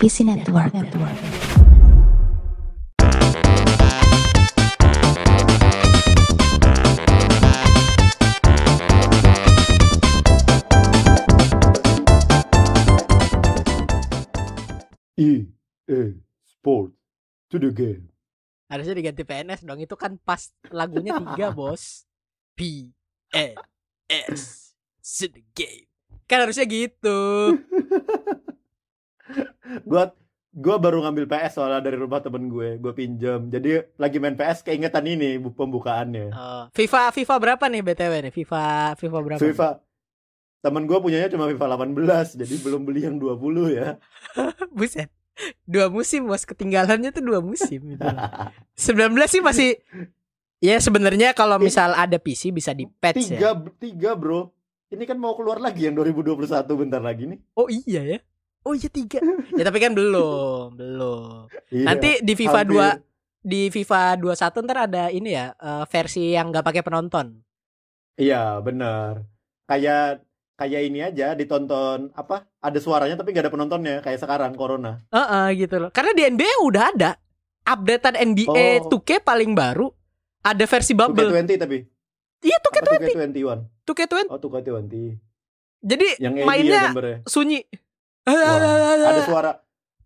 PC Network. E A Sport to the game. Harusnya diganti PNS dong. Itu kan pas lagunya tiga bos. P N S to the game. Kan harusnya gitu. Gua gua baru ngambil PS soalnya dari rumah temen gue, gue pinjam. Jadi lagi main PS keingetan ini bu- pembukaannya. Oh, FIFA FIFA berapa nih BTW nih? FIFA FIFA berapa? FIFA temen gue punyanya cuma FIFA 18 jadi belum beli yang 20 ya. Buset. Dua musim bos ketinggalannya tuh dua musim gitu. 19 sih masih Ya sebenarnya kalau misal ada PC bisa di patch ya. tiga tiga bro. Ini kan mau keluar lagi yang 2021 bentar lagi nih. Oh iya ya. Oh iya tiga. ya tapi kan belum, belum. Iya, Nanti di FIFA hampir. 2 di FIFA 21 ntar ada ini ya eh, versi yang nggak pakai penonton. Iya benar. Kayak kayak ini aja ditonton apa? Ada suaranya tapi nggak ada penontonnya kayak sekarang Corona. Heeh gitu loh. Karena di NBA udah ada updatean NBA Oh. 2K paling baru ada versi bubble. 2K20 tapi. Iya 2K20, Apa 2K21? 2K20. Oh 2K20. Jadi Yang mainnya ya gambarnya. sunyi. Wah, ada suara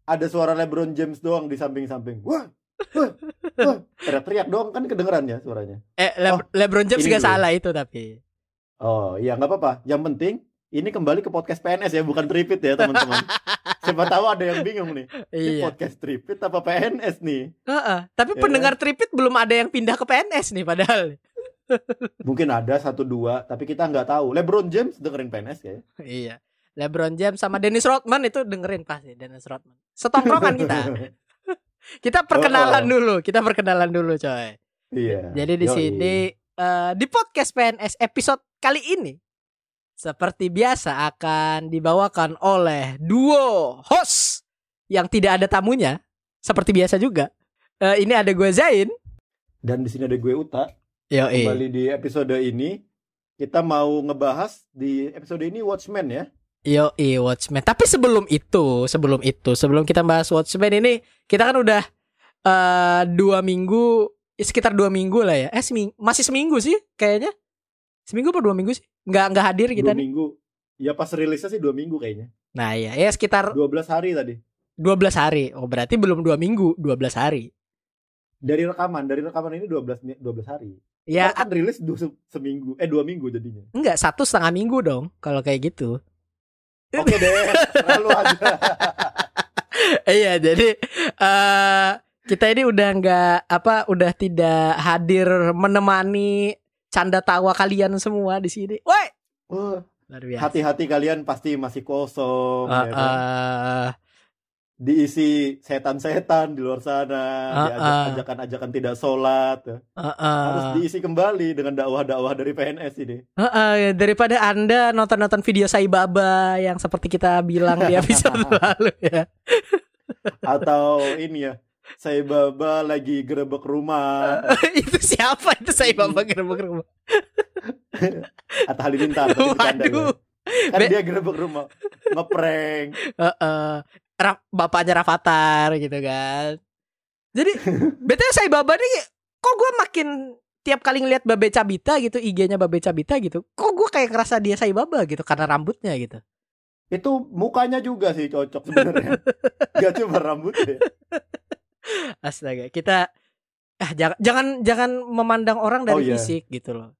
ada suara LeBron James doang di samping-samping. Wah. Wah. wah. Teriak-teriak doang kan kedengeran ya suaranya. Eh Le- Oh, LeBron James dulu. salah itu tapi. Oh, iya nggak apa-apa. Yang penting ini kembali ke podcast PNS ya, bukan tripit ya, teman-teman. Siapa tahu ada yang bingung nih. Ini Iya. podcast tripit apa PNS nih? Heeh. Tapi Ya pendengar tripit belum ada yang pindah ke PNS nih padahal. Mungkin ada satu dua, tapi kita nggak tahu. LeBron James dengerin PNS ya. iya. LeBron James sama Dennis Rodman itu dengerin pasti Dennis Rodman. Setongkrongan kita. Kita perkenalan Oh, oh. dulu, kita perkenalan dulu coy. Iya. Jadi di Yoi. sini eh, di podcast PNS episode kali ini seperti biasa akan dibawakan oleh duo host yang tidak ada tamunya seperti biasa juga. Eh, ini ada gue Zain. dan di sini ada gue Uta. Yo Kembali di episode ini kita mau ngebahas di episode ini Watchmen ya. Yo Watchmen. Tapi sebelum itu, sebelum itu, sebelum kita bahas Watchmen ini, kita kan udah eh dua minggu, sekitar dua minggu lah ya. Eh seming- masih seminggu sih kayaknya. Seminggu apa dua minggu sih? Nggak nggak hadir kita Dua nih. minggu. Ya pas rilisnya sih dua minggu kayaknya. Nah ya, ya sekitar 12 hari tadi. 12 hari. Oh berarti belum dua minggu, 12 hari. Dari rekaman, dari rekaman ini 12 mi- 12 hari. Ya kan rilis dua se- seminggu, eh dua minggu jadinya. enggak satu setengah minggu dong kalau kayak gitu. Oke deh, lalu aja. iya jadi eh kita ini udah nggak apa udah tidak hadir menemani canda tawa kalian semua di sini. Woi, biasa. hati-hati kalian pasti masih kosong, Eh, ya kan? Diisi setan-setan di luar sana, Ah, diajak ah. ajakan-ajakan tidak sholat, eh, eh. harus diisi kembali dengan dakwah-dakwah dari PNS ini. Eh, eh, daripada anda nonton-nonton video Sai Baba yang seperti kita bilang di episode lalu ya. Atau ini ya, saya baba lagi gerebek rumah, itu siapa itu Sai Baba gerbek rumah? atau Halilintar. ya. Waduh. Kan Be- dia gerebek rumah, ngeprank. Heeh. Ra- bapaknya Rafathar gitu kan. Jadi betul saya Baba nih kok gue makin tiap kali ngelihat Babe Cabita gitu IG-nya Babe Cabita gitu. Kok gue kayak ngerasa dia saya Baba gitu karena rambutnya gitu. Itu mukanya juga sih cocok sebenarnya. Gak cuma rambutnya. Astaga, kita ah jangan jangan jangan memandang orang dari Oh, iya. fisik gitu loh.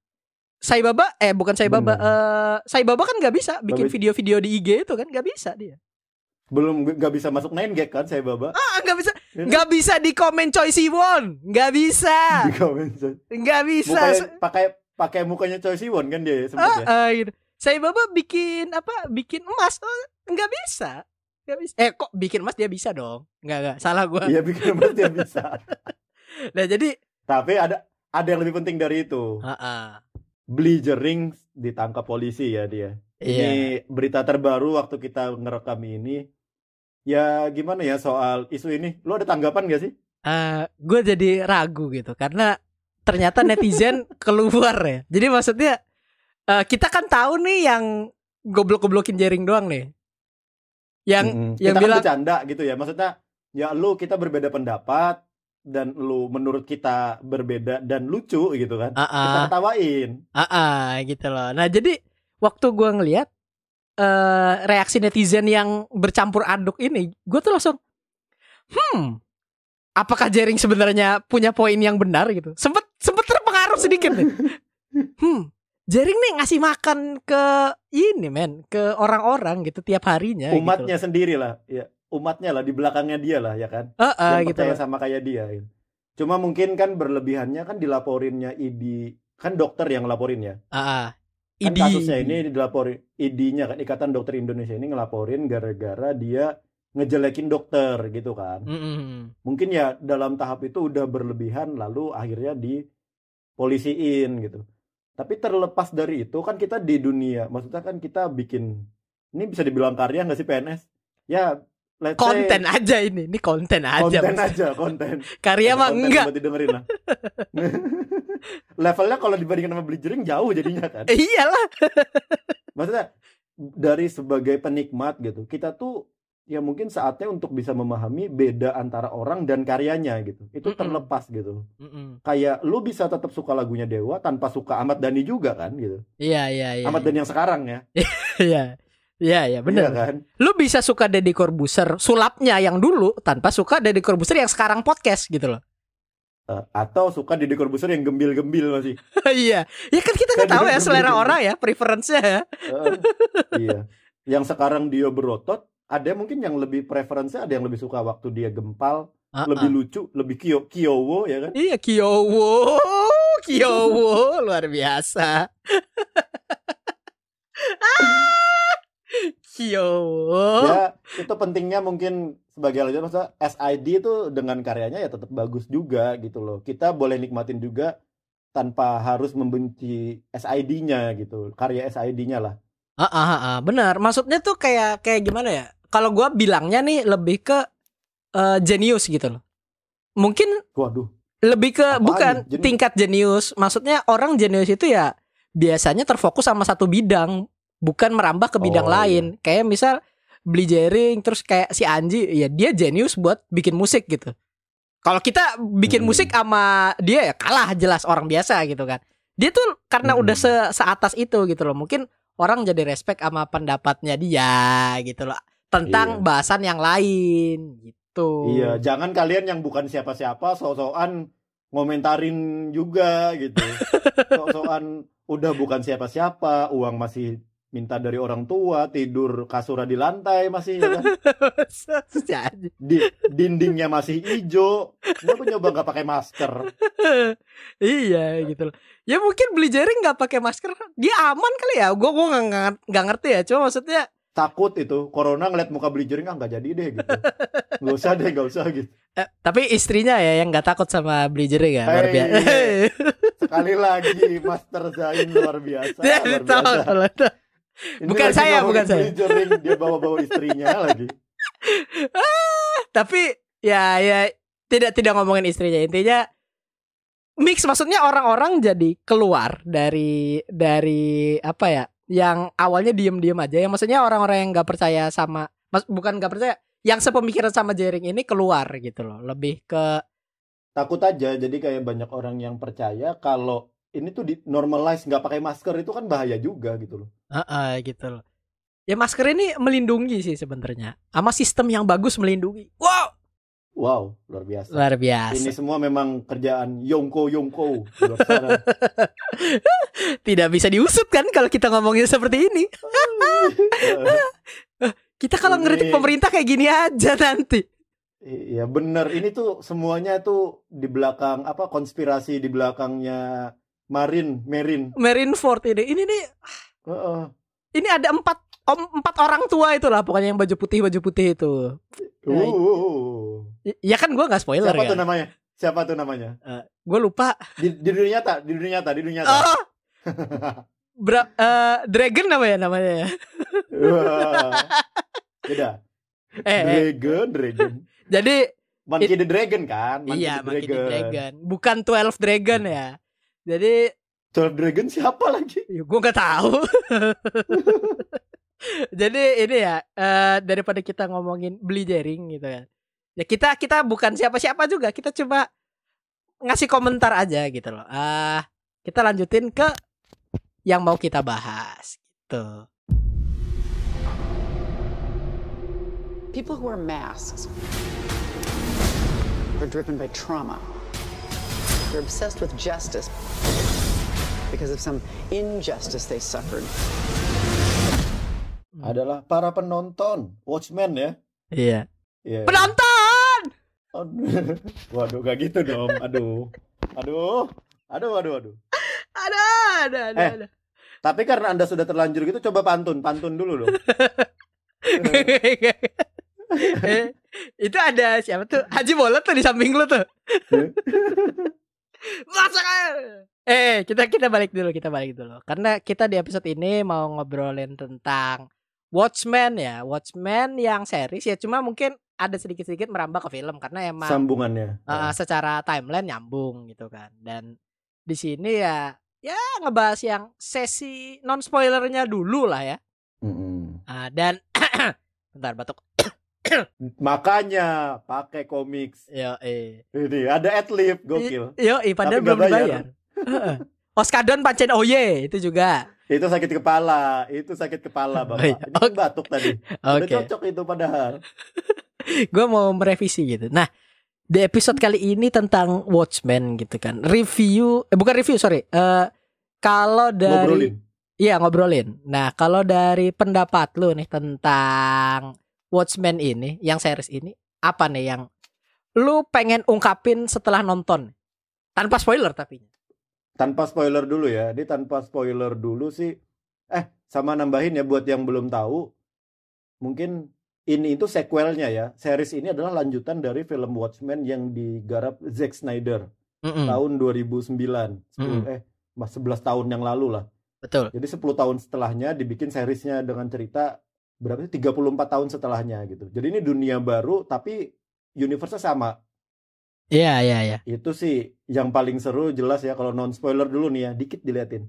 Sai Baba eh bukan Sai Baba eh Sai Baba kan nggak bisa bikin video-video di IG itu kan nggak bisa dia. Belum gak bisa masuk nine gag kan saya baba. Ah nggak bisa Ini nggak bisa di komen Choi Siwon nggak bisa di komen nggak bisa Mukanya pakai pakai mukanya Choi Siwon kan dia sempet ya. Ah, ah, gitu. Saya baba bikin apa? Bikin emas oh, nggak bisa, nggak bisa. Eh kok bikin emas dia bisa dong? Nggak nggak salah gua. Iya bikin emas dia bisa. Nah jadi, Tapi ada ada yang lebih penting dari itu. ah, ah. Bleachering ditangkap polisi ya dia. Iya. Ini berita terbaru waktu kita ngerekam ini. Ya gimana ya soal isu ini? Lu ada tanggapan gak sih? gue jadi ragu gitu karena ternyata netizen keluar ya. Jadi maksudnya eh, kita kan tahu nih yang goblok-goblokin jaring doang nih. yang Mm-mm. yang kita bilang- kan bercanda gitu ya. Maksudnya ya lu kita berbeda pendapat dan lu menurut kita berbeda dan lucu gitu kan. ah Kita ah, ketawain. ah, ah, gitu loh. Nah, jadi waktu gua ngelihat eh reaksi netizen yang bercampur aduk ini, gue tuh langsung hmm, apakah Jering sebenarnya punya poin yang benar gitu? Sempet sempet terpengaruh sedikit nih. Hmm, Jering nih ngasih makan ke ini men, ke orang-orang gitu tiap harinya gitu. Umatnya sendiri lah, ya. Umatnya lah di belakangnya dia lah ya kan. Ah, ah, yang gitu. percaya sama kayak dia. gitu. Cuma mungkin kan berlebihannya kan dilaporinnya ID kan dokter yang ngelaporin ya. Ah, ah. Kan ID. kasusnya ini dilaporin ID-nya kan Ikatan Dokter Indonesia ini ngelaporin gara-gara dia ngejelekin dokter gitu kan. Mm-mm. Mungkin ya dalam tahap itu udah berlebihan lalu akhirnya dipolisiin gitu. Tapi terlepas dari itu kan kita di dunia, maksudnya kan kita bikin ini bisa dibilang karya nggak sih PNS? Ya let's say Konten aja ini, ini konten aja. konten Mas. aja konten. Karya mah enggak. buat didengerin lah. Levelnya kalau dibandingkan sama Beli Jering jauh jadinya kan. Eh, iyalah. Maksudnya dari sebagai penikmat gitu, kita tuh ya mungkin saatnya untuk bisa memahami beda antara orang dan karyanya gitu. Itu Mm-mm. terlepas gitu. Mm-mm. Kayak lu bisa tetap suka lagunya Dewa tanpa suka Ahmad Dhani juga kan gitu. Iya, iya, iya. Ahmad Dhani yang sekarang ya. Iya. Iya, iya, bener. Iya kan? Lu bisa suka Deddy Corbuzier sulapnya yang dulu tanpa suka Deddy Corbuzier yang sekarang podcast gitu loh. Eh, atau suka Deddy Corbuzier yang gembil-gembil masih. iya. Ya kan kita nggak Kan tahu ya selera orang ya, preference-nya ya. Eh, iya. Yang sekarang dia berotot, ada mungkin yang lebih preferensinya, ada yang lebih suka waktu dia gempal, Ah, lebih ah. lucu, lebih kio kiowo ya kan? Iya, Kyowo. Kyowo luar biasa. Ah, Kyowo. Ya, itu pentingnya mungkin sebagai alat maksudnya SID itu dengan karyanya ya tetap bagus juga gitu loh. Kita boleh nikmatin juga tanpa harus membenci SID-nya gitu. Karya SID-nya lah. Ah, ah, ah, benar. Maksudnya tuh kayak kayak gimana ya? Kalau gua bilangnya nih lebih ke eh, jenius gitu loh. Mungkin Waduh. lebih ke Apaan bukan nih? Jenius? tingkat jenius. Maksudnya orang jenius itu ya biasanya terfokus sama satu bidang, bukan merambah ke bidang Oh, iya. lain. Kayak misal beli jaring terus kayak si Anji, ya dia jenius buat bikin musik gitu. Kalau kita bikin Hmm. musik sama dia ya kalah jelas orang biasa gitu kan. Dia tuh karena Hmm. udah se seatas itu gitu loh. Mungkin orang jadi respect sama pendapatnya dia gitu loh tentang Iya. bahasan yang lain gitu. Iya, jangan kalian yang bukan siapa-siapa sok-sokan ngomentarin juga gitu. Sok-sokan udah bukan siapa-siapa, uang masih minta dari orang tua, tidur kasur di lantai masih ya kan? Di, dindingnya masih hijau. Kenapa nyoba nggak pakai masker? iya gitu loh. Ya mungkin beli jaring nggak pakai masker, dia aman kali ya. Gue gua nggak nggak- ngerti ya. Cuma maksudnya Takut itu, corona ngeliat muka beli jering ah nggak jadi deh gitu. Nggak usah deh, nggak usah gitu. eh, tapi istrinya ya yang nggak takut sama beli jaring ya. Luar Hey, biasa. Sekali lagi Master Zain luar biasa. Luar biasa. Ini Bukan saya, bukan saya. jering, dia bawa-bawa istrinya lagi. Tapi ya ya tidak tidak ngomongin istrinya. Intinya mix maksudnya orang-orang jadi keluar dari dari apa ya? Yang awalnya diem-diem aja. Yang maksudnya orang-orang yang nggak percaya sama mas, bukan nggak percaya, yang sepemikiran sama jaring ini keluar gitu loh. Lebih ke takut aja jadi kayak banyak orang yang percaya kalau ini tuh di normalize nggak pakai masker itu kan bahaya juga gitu loh Heeh, gitu loh. Ya masker ini melindungi sih sebenarnya. Sama sistem yang bagus melindungi. Wow, wow luar biasa luar biasa. ini semua memang kerjaan yongko yongko. Tidak bisa diusut kan kalau kita ngomongin seperti ini. Kita kalau ngeritik pemerintah kayak gini aja nanti. Iya bener ini tuh semuanya tuh di belakang apa konspirasi di belakangnya Marin Merin Marineford ini. Ini nih Heeh. ini ada empat om empat orang tua itulah pokoknya yang baju putih baju putih itu. Ya, Uh, Y- Ya kan gua nggak spoiler siapa tuh ya. namanya siapa tuh namanya Gue lupa. di, di dunia nyata di dunia nyata di dunia nyata Oh. Bra eh, Dragon namanya namanya ya. Wah. beda Eh, eh, Dragon Dragon jadi Monkey the Dragon kan Monkey iya the Monkey the Dragon. Dragon. Bukan 12 Dragon ya. Jadi Twelve Dragon siapa lagi ya gue nggak tahu. Jadi ini ya eh, daripada kita ngomongin beli jaring gitu kan. Ya kita kita bukan siapa-siapa juga, kita coba ngasih komentar aja gitu loh. Ah, kita lanjutin ke yang mau kita bahas gitu. People who wear masks are driven by trauma. They're obsessed with justice because of some injustice they suffered. Adalah para penonton, Watchmen ya. Iya. Iya. Penonton. Aduh. Waduh, gak gitu dong. Aduh. Aduh. Aduh, aduh, aduh. Ada, ada, ada, Eh. ada. Tapi karena Anda sudah terlanjur gitu, coba pantun. Pantun dulu dong. Eh, itu ada siapa tuh? Haji Bolot tuh di samping lu tuh. Masak aja. Eh, kita kita balik dulu, kita balik dulu. Karena kita di episode ini mau ngobrolin tentang Watchmen ya, Watchmen yang series ya. Cuma mungkin ada sedikit-sedikit merambah ke film karena emang Sambungannya. uh, secara timeline nyambung gitu kan. Dan di sini ya ya ngebahas yang sesi non spoilernya dulu lah ya. Mm-mm. Ah, dan bentar batuk. Makanya pakai komik. Yo, eh. Ini ada adlib gokil. Yo, eh, padahal belum bayar. dibayar. Heeh. Oskadon pancen oye itu juga. Itu sakit kepala, itu sakit kepala Oh, Bapak. iya. Ini kan batuk tadi. Udah Oke. cocok itu padahal. Gue mau merevisi gitu. Nah, di episode kali ini tentang Watchmen gitu kan. Review eh bukan review, sorry. Eh kalau dari Ngobrolin. Iya, ngobrolin. Nah, kalau dari pendapat lu nih tentang Watchmen ini, yang series ini, apa nih yang lu pengen ungkapin setelah nonton? Tanpa spoiler tapi. Tanpa spoiler dulu ya. Ini tanpa spoiler dulu sih. Eh, sama nambahin ya buat yang belum tahu. Mungkin ini itu sequelnya ya. Series ini adalah lanjutan dari film Watchmen yang digarap Zack Snyder Mm-mm, tahun 2009. 10, Mm-mm. eh, mas 11 tahun yang lalu lah. betul. Jadi 10 tahun setelahnya dibikin seriesnya dengan cerita berapa sih 34 tahun setelahnya gitu. Jadi ini dunia baru tapi universe-nya sama. Iya, iya, iya. Itu sih yang paling seru jelas ya kalau non spoiler dulu nih ya, dikit diliatin.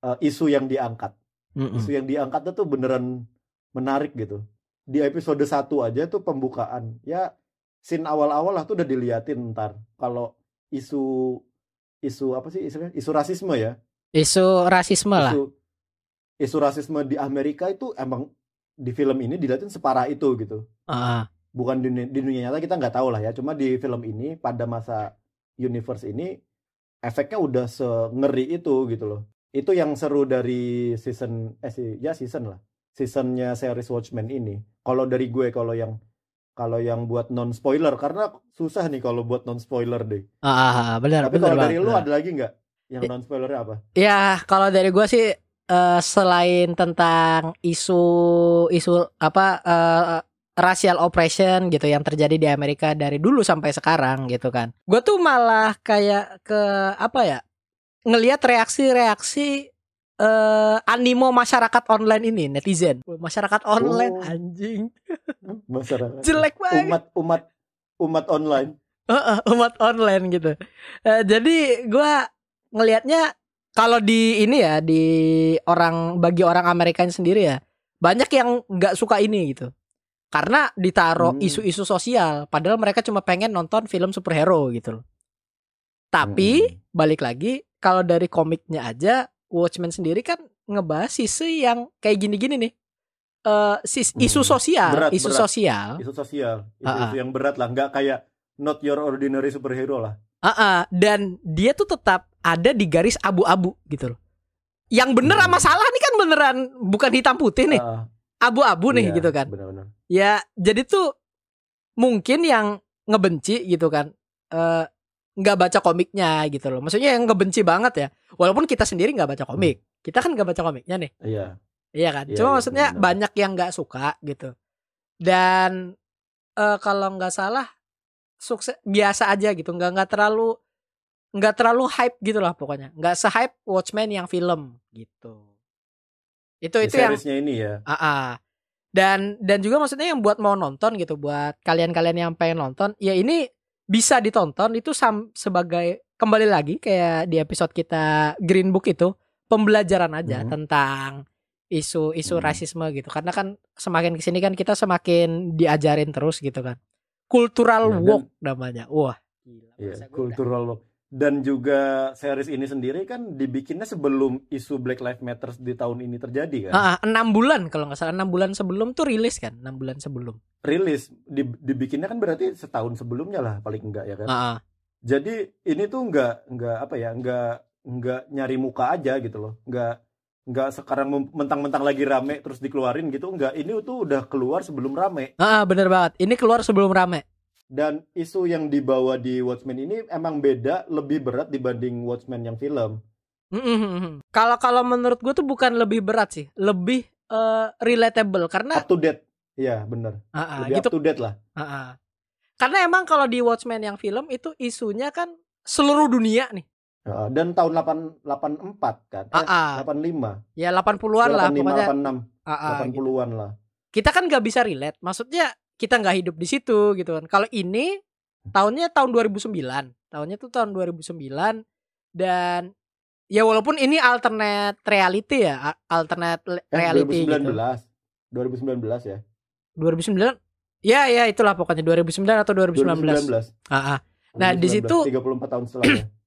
Eh, isu yang diangkat. Mm-mm. Isu yang diangkat itu beneran menarik gitu. Di episode 1 aja tuh pembukaan. Ya scene awal-awal lah tuh udah diliatin ntar. Kalau isu isu apa sih istilahnya? Isu rasisme ya. Isu rasisme lah. Isu rasisme di Amerika itu emang di film ini dilihatin separah itu gitu. Ah, Bukan di, dunia- di dunia nyata kita nggak tahu lah ya. Cuma di film ini pada masa universe ini efeknya udah sengeri itu gitu loh. Itu yang seru dari season eh si ya season lah. Seasonnya series Watchmen ini. Kalau dari gue kalau yang kalau yang buat non spoiler karena susah nih kalau buat non spoiler deh. ah, ah, ah, benar, Tapi kalau dari lu ada lagi nggak yang non spoilernya apa? Ya, kalau dari gue sih eh, selain tentang isu isu apa eh, racial oppression gitu yang terjadi di Amerika dari dulu sampai sekarang gitu kan. Gue tuh malah kayak ke apa ya? ngelihat reaksi-reaksi eh animo masyarakat online ini netizen. Masyarakat online Oh. anjing. Masyarakat Jelek banget. umat umat umat online. Heeh, umat online gitu. Eh, jadi gua ngelihatnya kalau di ini ya di orang bagi orang Amerika sendiri ya banyak yang nggak suka ini gitu. Karena ditaruh Hmm. isu-isu sosial padahal mereka cuma pengen nonton film superhero gitu loh. Tapi Hmm. balik lagi kalau dari komiknya aja Watchmen sendiri kan ngebahas sisi yang kayak gini-gini nih. Eh sis- isu Hmm. sosial, Berat, isu berat. sosial. Isu sosial, isu, yang berat lah, nggak kayak not your ordinary superhero lah. Ah, ah. dan dia tuh tetap ada di garis abu-abu gitu loh. Yang bener Hmm. sama salah nih kan beneran bukan hitam putih nih, abu-abu nih iya, gitu kan. Benar-benar. Ya, jadi tuh mungkin yang ngebenci gitu kan eh nggak baca komiknya gitu loh. Maksudnya yang ngebenci banget ya. Walaupun kita sendiri nggak baca komik. Kita kan nggak baca komiknya nih. Iya. Iya kan? Iya, Cuma iya, maksudnya benar. banyak yang nggak suka gitu. Dan eh kalau nggak salah sukses biasa aja gitu, nggak nggak terlalu nggak terlalu hype gitu lah pokoknya. Nggak se-hype Watchmen yang film gitu. Itu Di itu yang ini ya. Ah, ah. Dan dan juga maksudnya yang buat mau nonton gitu, buat kalian-kalian yang pengen nonton, ya ini bisa ditonton itu sam sebagai kembali lagi kayak di episode kita Green Book itu pembelajaran aja Mhm. tentang isu isu Hmm. rasisme gitu karena kan semakin ke sini kan kita semakin diajarin terus gitu kan cultural dan- woke namanya wah gila Iya, cultural loh. Dan juga series ini sendiri kan dibikinnya sebelum isu Black Lives Matter di tahun ini terjadi kan. Ah, ah, enam bulan kalau nggak salah enam bulan sebelum tuh rilis kan enam bulan sebelum Rilis di- dibikinnya kan berarti setahun sebelumnya lah paling enggak ya kan. Ah, ah. Jadi ini tuh enggak enggak apa ya, enggak enggak nyari muka aja gitu loh. Enggak enggak sekarang mentang-mentang lagi rame terus dikeluarin gitu enggak. Ini tuh udah keluar sebelum rame. Ah, bener banget ini keluar sebelum rame Dan isu yang dibawa di Watchmen ini emang beda, lebih berat dibanding Watchmen yang film. Kalau kalau menurut gue tuh bukan lebih berat sih, lebih eh, relatable karena Up to date. Iya, bener. ah, Lebih gitu. up to date lah. ah, ah. Karena emang kalau di Watchmen yang film itu isunya kan seluruh dunia nih. Dan tahun 8 84 kan. Ah, Eh, ah. 85. Ya 80-an lah 85 pokoknya. 86, Ah, ah, gitu. 80-an lah. Kita kan nggak bisa relate. Maksudnya kita nggak hidup di situ gitu kan. Kalau ini tahunnya tahun 2009. Tahunnya tuh tahun 2009 dan ya walaupun ini alternate reality ya, alternate Eh, reality 2019. gitu. 2019 ya. 2009 Ya ya itulah pokoknya 2009 atau 2019. 2019. Ah, ah. Nah, di 2019, situ- 34 tahun setelahnya.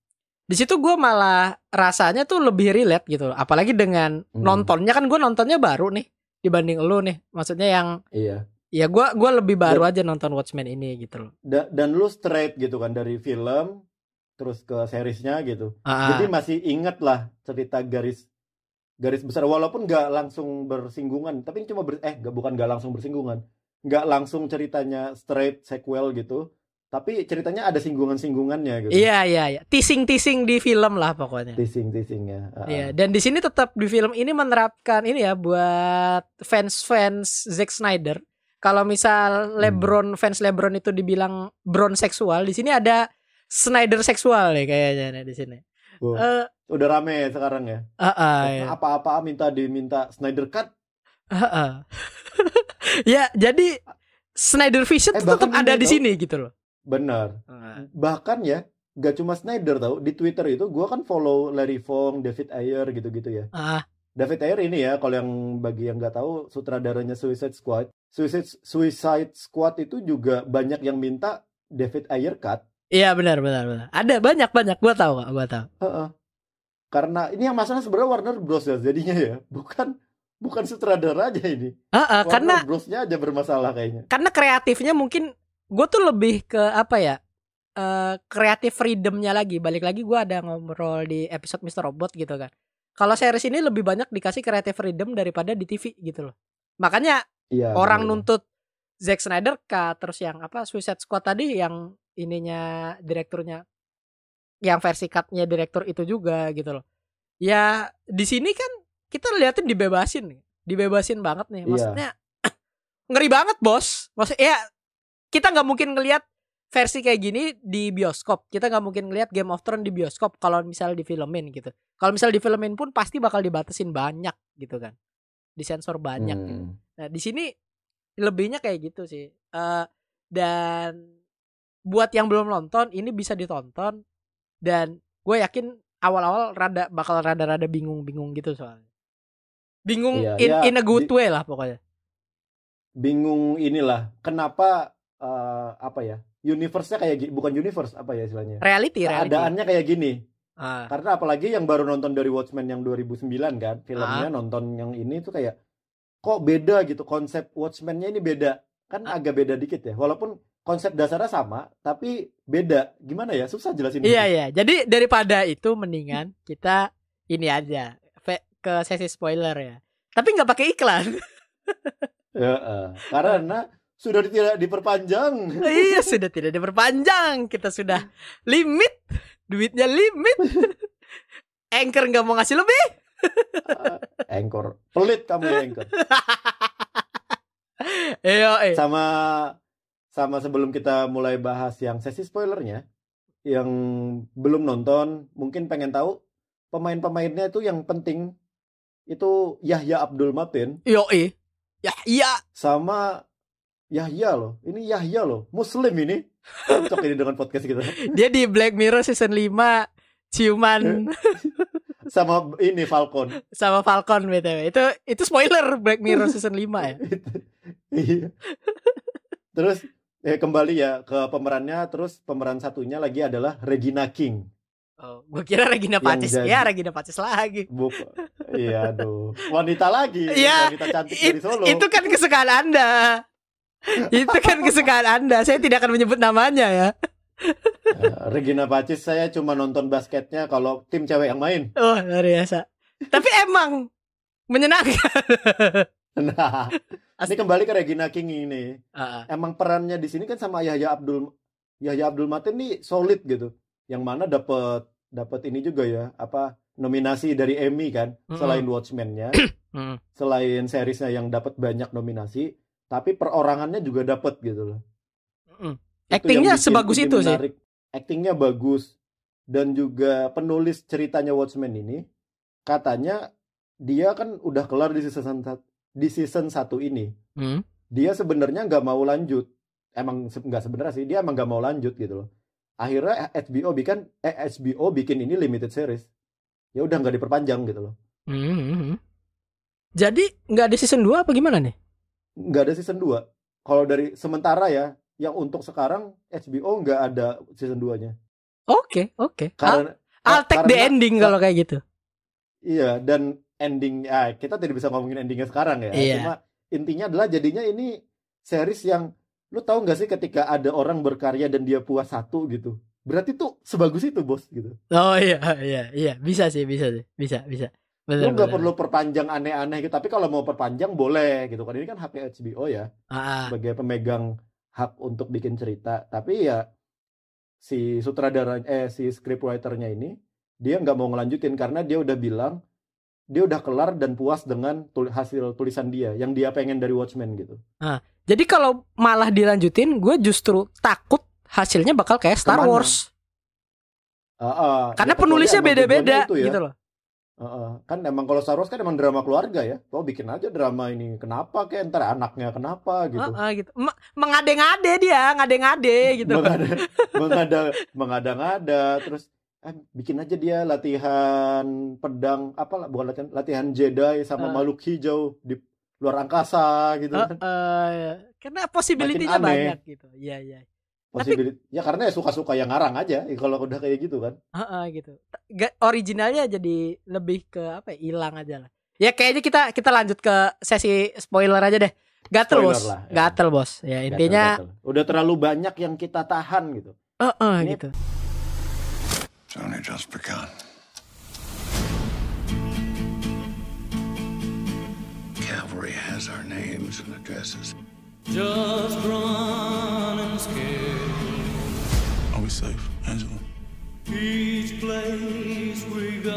Di situ gue malah rasanya tuh lebih relate gitu. loh. Apalagi dengan Hmm. nontonnya kan gue nontonnya baru nih dibanding lu nih. Maksudnya yang iya. ya gue gua lebih baru aja nonton Watchmen ini gitu loh. Da- dan lu straight gitu kan dari film terus ke seriesnya gitu. Ah. Jadi masih inget lah cerita garis garis besar walaupun nggak langsung bersinggungan, tapi cuma ber, eh nggak bukan nggak langsung bersinggungan, nggak langsung ceritanya straight sequel gitu, tapi ceritanya ada singgungan-singgungannya gitu. Iya iya iya. Teasing-teasing di film lah pokoknya. Teasing teasingnya. Ah, Iya, ah. dan di sini tetap di film ini menerapkan ini ya buat fans-fans Zack Snyder. Kalau misal LeBron fans LeBron itu dibilang Bron seksual, di sini ada Snyder seksual nih kayaknya nih di sini. Eh, udah rame sekarang ya. ah, ah, ya. Apa-apa minta diminta Snyder Cut. Ah, ah. ya, jadi Snyder Vision Eh, tetap ada di sini gitu loh. Benar. Bahkan ya, gak cuma Snyder tau di Twitter itu gua kan follow Larry Fong, David Ayer gitu-gitu ya. Ah, David Ayer ini ya kalau yang bagi yang nggak tahu sutradaranya Suicide Squad. Suicide Suicide Squad itu juga banyak yang minta David Ayer cut. iya benar benar benar. Ada banyak banyak gua tahu kok, gua tahu. Heeh. Karena ini yang masalah sebenarnya Warner Bros ya jadinya ya, bukan bukan sutradara aja ini. Ah, ah, Warner karena Bros-nya aja bermasalah kayaknya. karena kreatifnya mungkin gue tuh lebih ke apa ya eh kreatif freedomnya lagi balik lagi gue ada ngobrol di episode Mr. Robot gitu kan kalau series ini lebih banyak dikasih kreatif freedom daripada di TV gitu loh makanya Iya. orang benar. nuntut Zack Snyder kah terus yang apa Suicide Squad tadi yang ininya direkturnya yang versi cutnya direktur itu juga gitu loh ya di sini kan kita liatin dibebasin nih dibebasin banget nih Iya. maksudnya ngeri banget bos maksud ya kita nggak mungkin ngelihat versi kayak gini di bioskop kita nggak mungkin ngelihat Game of Thrones di bioskop kalau misal difilmin gitu kalau misal difilmin pun pasti bakal dibatasin banyak gitu kan disensor banyak Hmm. gitu. Nah, di sini lebihnya kayak gitu sih. Eh dan buat yang belum nonton ini bisa ditonton dan gue yakin awal-awal rada bakal rada-rada bingung-bingung gitu soalnya. Bingung Iya, in, ya, in a good di- way lah pokoknya. Bingung inilah kenapa eh, apa ya? Universe-nya kayak bukan universe apa ya istilahnya? Reality, reality. Keadaannya kayak gini. Ah, Karena apalagi yang baru nonton dari Watchmen yang 2009 kan, filmnya Ah. nonton yang ini tuh kayak kok beda gitu konsep Watchmen-nya ini beda. Kan Ah. agak beda dikit ya. Walaupun konsep dasarnya sama, tapi beda. Gimana ya? Susah jelasin. iya iya. Jadi daripada itu mendingan kita ini aja ke sesi spoiler ya. Tapi nggak pakai iklan. Ya, eh. Karena sudah tidak diperpanjang. iya sudah tidak diperpanjang. Kita sudah limit. Duitnya limit. Anchor nggak mau ngasih lebih. Anchor. Pelit kamu ya Anchor. Iya, eh. Sama sama sebelum kita mulai bahas yang sesi spoilernya, yang belum nonton, mungkin pengen tahu pemain-pemainnya itu yang penting itu Yahya Abdul Matin Yo, iya. sama Yahya loh. Ini Yahya loh, Muslim ini. Cocok ini dengan podcast kita. Dia di Black Mirror season 5 ciuman sama ini Falcon. sama Falcon btw. Itu itu spoiler Black Mirror season 5 ya. Iya. Terus eh, kembali ya ke pemerannya. Terus pemeran satunya lagi adalah Regina King. Oh, gua kira Regina Pacis. jadi- Ya, Regina Pacis lagi. Buk, iya aduh, wanita lagi, Iya, wanita cantik It- dari Solo. itu kan kesukaan Anda. itu kan kesukaan Anda. Saya tidak akan menyebut namanya ya. Eh, Regina Pacis saya cuma nonton basketnya kalau tim cewek yang main. Oh, luar biasa. Tapi emang menyenangkan. Nah, ini kembali ke Regina King ini. Ah, Emang perannya di sini kan sama Yahya Abdul Yahya Abdul Matin nih solid gitu. Yang mana dapat dapat ini juga ya, apa nominasi dari Emmy kan, Mm-mm. selain Watchmen-nya, selain seriesnya yang dapat banyak nominasi, tapi perorangannya juga dapat gitu loh. Mm. Actingnya sebagus itu sih. menarik. Actingnya bagus dan juga penulis ceritanya Watchmen ini katanya dia kan udah kelar di season di season satu ini. Hmm. Dia sebenarnya nggak mau lanjut. Emang nggak sebenarnya sih dia emang nggak mau lanjut gitu loh. Akhirnya HBO bikin eh HBO bikin ini limited series. Ya udah nggak diperpanjang gitu loh. Hmm, hmm. Jadi nggak ada season 2 apa gimana nih? Nggak ada season 2. Kalau dari sementara ya, yang untuk sekarang HBO nggak ada season 2-nya. Oke, oke. I'll, Karena I'll take the karena- ending kalau kayak gitu. Iya, dan ending ah, kita tidak bisa ngomongin endingnya sekarang ya. Iya. Cuma intinya adalah jadinya ini series yang lu tahu nggak sih ketika ada orang berkarya dan dia puas satu gitu. Berarti tuh sebagus itu, Bos gitu. Oh iya, iya, iya. Bisa sih, bisa sih. Bisa, bisa. Benar, Lu nggak perlu perpanjang aneh-aneh gitu. Tapi kalau mau perpanjang boleh gitu kan. Ini kan haknya HBO ya Ah, ah. sebagai pemegang hak untuk bikin cerita. Tapi ya si sutradara eh si scriptwriter-nya ini dia nggak mau ngelanjutin karena dia udah bilang dia udah kelar dan puas dengan tul- hasil tulisan dia yang dia pengen dari Watchmen gitu. Jadi kalau malah dilanjutin, gue justru takut hasilnya bakal kayak Star Ke mana? Wars. Ah, ah. Karena Ya, penulisnya beda-beda ya. gitu loh. Ah. Kan emang kalau Star Wars kan emang drama keluarga ya. Oh bikin aja drama ini kenapa kayak ntar anaknya kenapa gitu. Ah, ah, gitu. Me- Mengade-ngade dia, ngade-ngade gitu. mengada mengada mengada-ngada terus eh, bikin aja dia latihan pedang apa bukan latihan latihan Jedi sama Ah. makhluk hijau di luar angkasa gitu Ah, kan ah, ya. Karena possibility-nya banyak gitu. Iya, iya. Possibility- ya karena ya suka-suka yang ngarang aja ya, kalau udah kayak gitu kan Ah, ah, gitu. Ga- Originalnya jadi lebih ke apa ya? Hilang aja lah. Ya kayaknya kita kita lanjut ke sesi spoiler aja deh. Gatel Spoiler bos, lah, ya. gatel bos. Ya intinya, Gatel-gatel. udah terlalu banyak yang kita tahan gitu eh, eh, Ini- gitu. It's only just begun. Cavalry has our names and addresses. Just run we safe, Angela? each place we go.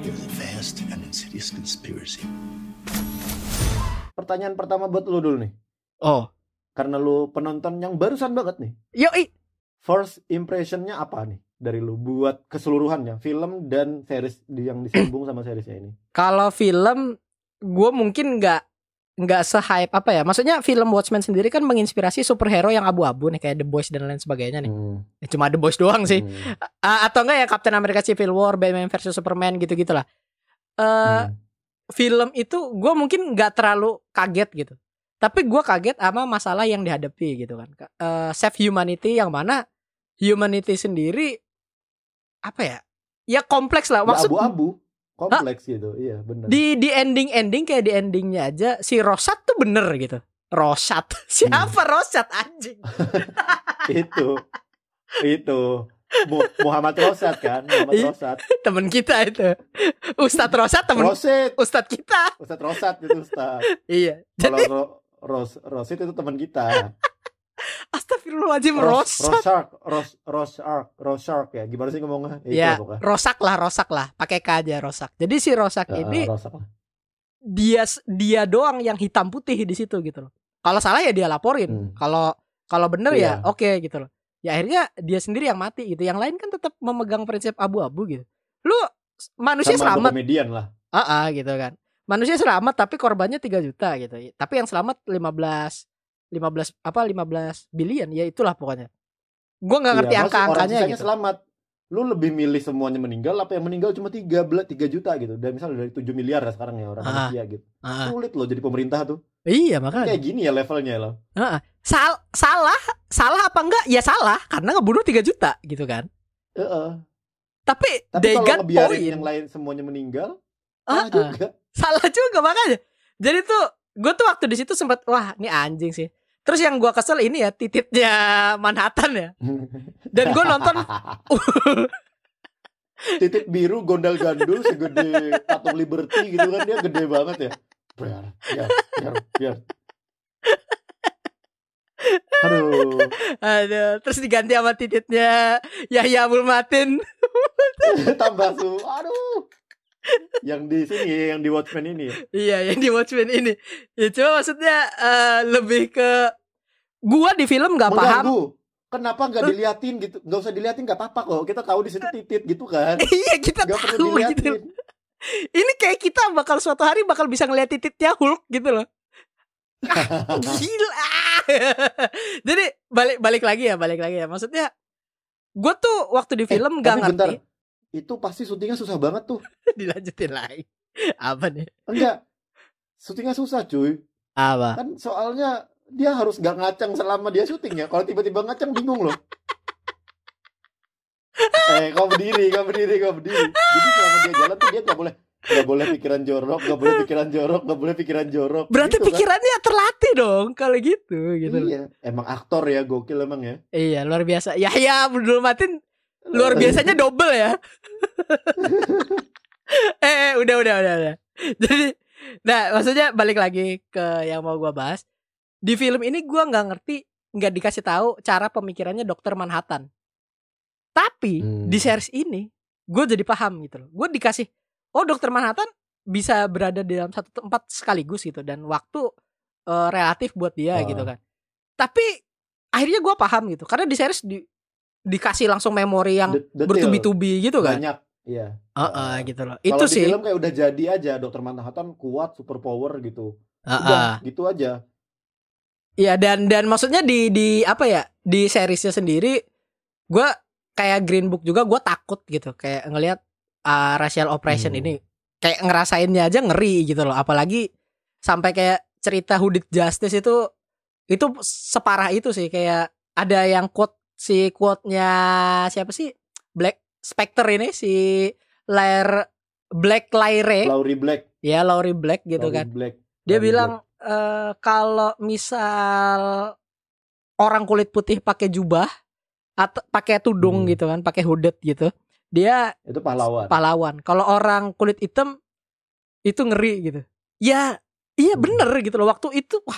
There's a vast and insidious conspiracy. pertanyaan pertama buat lu dulu nih Oh, karena lu penonton yang barusan banget nih yoi. first impressionnya apa nih dari lu buat keseluruhannya film dan series yang disambung sama seriesnya ini Kalau film, gue mungkin nggak nggak se-hype apa ya. Maksudnya film Watchmen sendiri kan menginspirasi superhero yang abu-abu nih kayak The Boys dan lain sebagainya nih. Hmm, Ya, cuma The Boys doang sih. hmm, A- atau enggak ya Captain America Civil War, Batman versus Superman gitu-gitu lah. Eh, hmm. film itu gue mungkin nggak terlalu kaget gitu. Tapi gue kaget sama masalah yang dihadapi gitu kan. Eh, save humanity yang mana humanity sendiri apa ya? Ya kompleks lah. Maksud abu-abu kompleks gitu iya benar di di ending ending kayak di endingnya aja si Rosat tuh bener gitu. Rosat siapa Rosat anjing? itu itu Mu- Muhammad Rosat kan Muhammad Iya. Rosat Temen kita itu. Ustadz Rosat temen Rosit Ustadz kita. Ustad Rosat itu Ustad Iya. kalau Ro- Ros Rosit itu teman kita astagfirullahaladzim Ros Rosat. Rosark Ros Rosark Rosark ya gimana sih ngomongnya Itu Ya, pokoknya. Rosak lah, Rosak lah, pakai K aja Rosak. Jadi si Rosak Eh, ini Rosak dia dia doang yang hitam putih di situ gitu loh. Kalau salah ya dia laporin. Hmm. Kalau kalau bener ya Iya. oke gitu loh. Ya akhirnya dia sendiri yang mati gitu. Yang lain kan tetap memegang prinsip abu-abu gitu. Lu manusia sama selamat, komedian lah ah ah, gitu kan. Manusia selamat tapi korbannya 3 juta gitu. Tapi yang selamat 15 15 apa 15 billion ya itulah pokoknya. Gua nggak ngerti Iya, maksud orang angka-angkanya gitu. selamat lu lebih milih semuanya meninggal apa yang meninggal cuma tiga belas tiga juta gitu dan misalnya dari 7 miliar ya sekarang ya orang Ah. gitu Ah, sulit loh jadi pemerintah tuh iya makanya. kayak gini ya levelnya loh Ah, sal salah salah apa enggak? Ya salah karena ngebunuh 3 juta gitu kan. Heeh. Tapi, tapi they kalau got point. yang lain semuanya meninggal Ah, salah ah. juga Salah juga makanya. Jadi tuh gue tuh waktu di situ sempat wah ini anjing sih. Terus yang gua kesel ini ya tititnya Manhattan ya. Dan gue nonton titik biru gondal gandul segede patung Liberty gitu kan dia gede banget ya biar biar biar biar aduh aduh, terus diganti sama tititnya Yahya Abdul Matin. tambah su aduh yang di sini yang di Watchmen ini ya. Iya, yang di Watchmen ini. Ya cuma maksudnya eh, lebih ke gua di film nggak paham. kenapa nggak diliatin gitu nggak usah diliatin nggak apa-apa kok kita tahu di situ titit gitu kan iya, kita perlu tahu gitu. diliatin Ini kayak kita bakal suatu hari bakal bisa ngeliat tititnya Hulk gitu loh. Ah, Gila. Jadi balik balik lagi ya, balik lagi ya. Maksudnya gue tuh waktu di film Eh, gak tapi bentar. Itu pasti syutingnya susah banget tuh Dilanjutin lagi. Apa nih? enggak syutingnya susah cuy Apa? kan soalnya dia harus nggak ngacang selama dia syutingnya kalau tiba-tiba ngacang bingung loh eh kau berdiri kau berdiri kau berdiri jadi selama dia jalan tuh dia nggak boleh nggak boleh pikiran jorok nggak boleh pikiran jorok nggak boleh pikiran jorok Berarti Gitu kan. pikirannya terlatih dong kalau gitu gitu. iya emang aktor ya gokil emang ya Iya, luar biasa. Yahya Abdul Matin luar biasanya double ya. eh, eh, udah udah udah udah. Jadi nah, maksudnya balik lagi ke yang mau gua bahas. Di film ini gua nggak ngerti, nggak dikasih tahu cara pemikirannya Dokter Manhattan. Tapi Hmm. di series ini gue jadi paham gitu loh. Gue dikasih oh Dokter Manhattan bisa berada di dalam satu tempat sekaligus gitu dan waktu eh, relatif buat dia Ah. gitu kan. Tapi akhirnya gue paham gitu karena di series di, dikasih langsung memori yang bertubi-tubi gitu kan. banyak iya Heeh, gitu loh. Kalau Itu di sih. film kayak udah jadi aja dokter Manhattan kuat super power gitu Heeh. udah gitu aja Iya dan dan maksudnya di di apa ya di seriesnya sendiri gue kayak Green Book juga gue takut gitu kayak ngelihat uh, racial oppression Hmm. ini kayak ngerasainnya aja ngeri gitu loh apalagi sampai kayak cerita Hooded Justice itu itu separah itu sih kayak ada yang quote si quote-nya siapa sih Black Spectre ini si Lair Black Lyre Laurie Black ya Laurie Black gitu Laurie kan Black dia Laurie bilang eh, kalau misal orang kulit putih pakai jubah atau pakai tudung Hmm. gitu kan, pakai hooded gitu, dia itu pahlawan pahlawan. Kalau orang kulit hitam itu ngeri gitu. Ya, iya Hmm. bener gitu loh. Waktu itu wah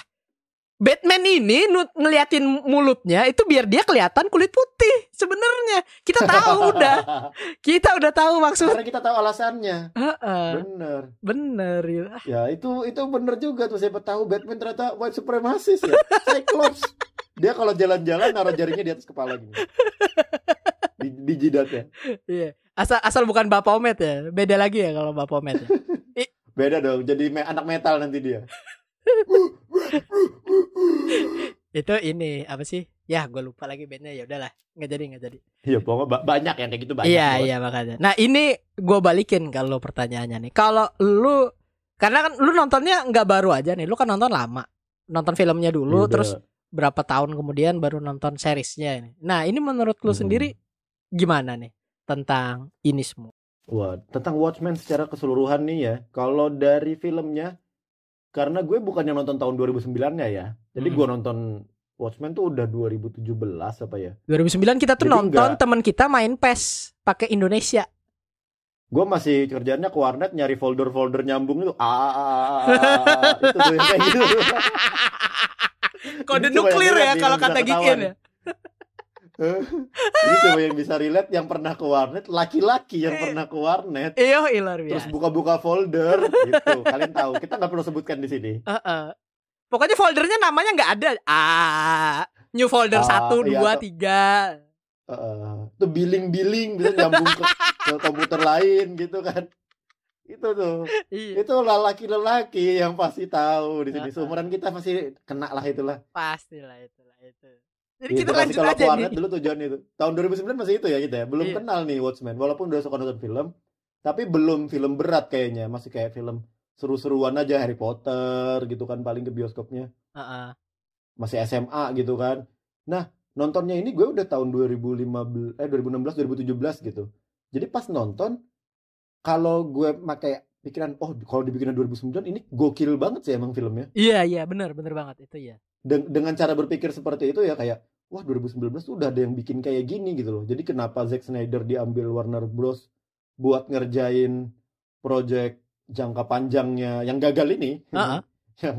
Batman ini ngeliatin mulutnya itu biar dia kelihatan kulit putih sebenarnya. Kita tahu udah, kita udah tahu maksud. karena kita tahu alasannya Heeh, bener bener gitu. ya itu itu bener juga tuh siapa tahu Batman ternyata white supremacist ya Cyclops dia kalau jalan-jalan naruh jarinya di atas kepala gini di, di jidatnya Iya. Asal asal bukan Bapomet ya. Beda lagi ya kalau Bapomet ya. beda dong jadi me- anak metal nanti dia Itu ini apa sih? Ya, gue lupa lagi bandnya. Ya udahlah, nggak jadi nggak jadi. Iya pokoknya ba- banyak yang kayak gitu banyak iya iya makanya. Nah ini gue balikin kalau pertanyaannya nih. Kalau lu karena kan lu nontonnya nggak baru aja nih. Lu kan nonton lama. Nonton filmnya dulu, Udah. terus berapa tahun kemudian baru nonton seriesnya ini. Nah ini menurut lu Hmm. sendiri gimana nih tentang ini semua? Wah, tentang Watchmen secara keseluruhan nih ya. Kalau dari filmnya, karena gue bukan yang nonton tahun 2009-nya ya. Jadi Hmm. gue nonton Watchmen tuh udah 2017 apa ya. 2009 kita tuh Jadi nonton nggak- teman kita main PES pakai Indonesia. Gue masih kerjaannya ke warnet nyari folder-folder nyambung itu. Ah, ah, ah, ah, ah. itu tuh yang kayak gitu. Kode nuklir ya kalau kata Gikin ya. Ini coba yang bisa relate yang pernah ke warnet, laki-laki yang Eh. pernah ke warnet. Iya, luar Terus biasa. buka-buka folder gitu. Kalian tahu, kita nggak perlu sebutkan di sini. Heeh. Pokoknya foldernya namanya nggak ada. Ah, new folder satu, iya, dua, tiga. Heeh. itu billing-billing bisa nyambung ke, ke komputer lain gitu kan. Itu tuh. Iya, Itu lelaki-lelaki yang pasti tahu di sini. Seumuran kita pasti kena lah itulah. pastilah itulah itu. Jadi kita pasti lanjut kalau aja warnet nih. dulu tujuan itu. Tahun 2009 masih itu ya kita ya. Belum Iya. kenal nih Watchmen. Walaupun udah suka nonton film, tapi belum film berat kayaknya. Masih kayak film seru-seruan aja Harry Potter gitu kan paling ke bioskopnya. Heeh. Masih SMA gitu kan. Nah, nontonnya ini gue udah tahun 2015 eh 2016 2017 gitu. Jadi pas nonton kalau gue pakai pikiran oh kalau dibikin 2009 ini gokil banget sih emang filmnya. Iya iya benar benar banget itu ya. Den- dengan cara berpikir seperti itu ya kayak wah 2019 tuh udah ada yang bikin kayak gini gitu loh. Jadi kenapa Zack Snyder diambil Warner Bros buat ngerjain project jangka panjangnya yang gagal ini, Heeh. yang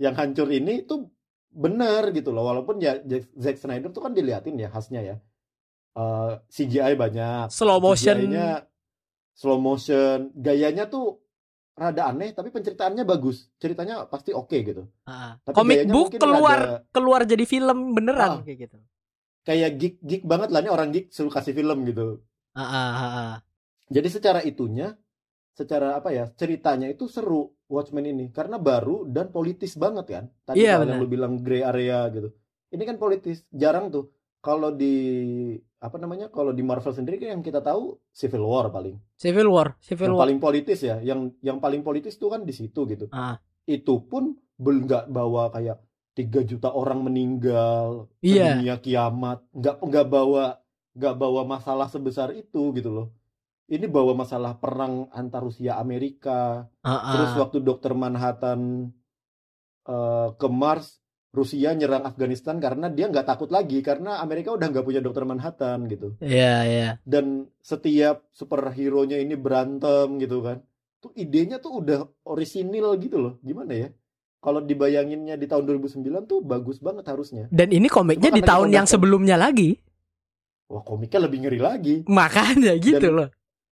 yang hancur ini tuh bener gitu loh. Walaupun ya Zack Snyder tuh kan diliatin ya khasnya ya. Eh, CGI banyak, Slow motion. Slow motion, gayanya tuh rada aneh tapi penceritaannya bagus. Ceritanya pasti oke gitu. Heeh. Tapi Comic gayanya book keluar rada- keluar jadi film beneran Ah. kayak gitu. kayak geek geek banget lah nih orang geek suruh kasih film gitu. Heeh, heeh. Jadi secara itunya, secara apa ya ceritanya itu seru Watchmen ini karena baru dan politis banget kan. Tadi kalau benar. yang lu bilang gray area gitu. Ini kan politis, jarang tuh. Kalau di apa namanya? Kalau di Marvel sendiri kan yang kita tahu Civil War paling. Civil War, Civil Yang War. paling politis ya, yang yang paling politis tuh kan di situ gitu. Ah. Itu pun bel nggak bawa kayak 3 juta orang meninggal, Iya. dunia kiamat, nggak nggak bawa nggak bawa masalah sebesar itu gitu loh. Ini bawa masalah perang antar Rusia Amerika, Heeh. terus waktu Dokter Manhattan eh, ke Mars, Rusia nyerang Afghanistan karena dia nggak takut lagi karena Amerika udah nggak punya Dokter Manhattan gitu. Iya, iya. Dan setiap superhero-nya ini berantem gitu kan. Tuh idenya tuh udah orisinil gitu loh. Gimana ya? Kalau dibayanginnya di tahun 2009 tuh bagus banget harusnya. Dan ini komiknya di kan tahun yang sebelumnya lagi. Wah komiknya lebih ngeri lagi. Makanya gitu Dan- loh.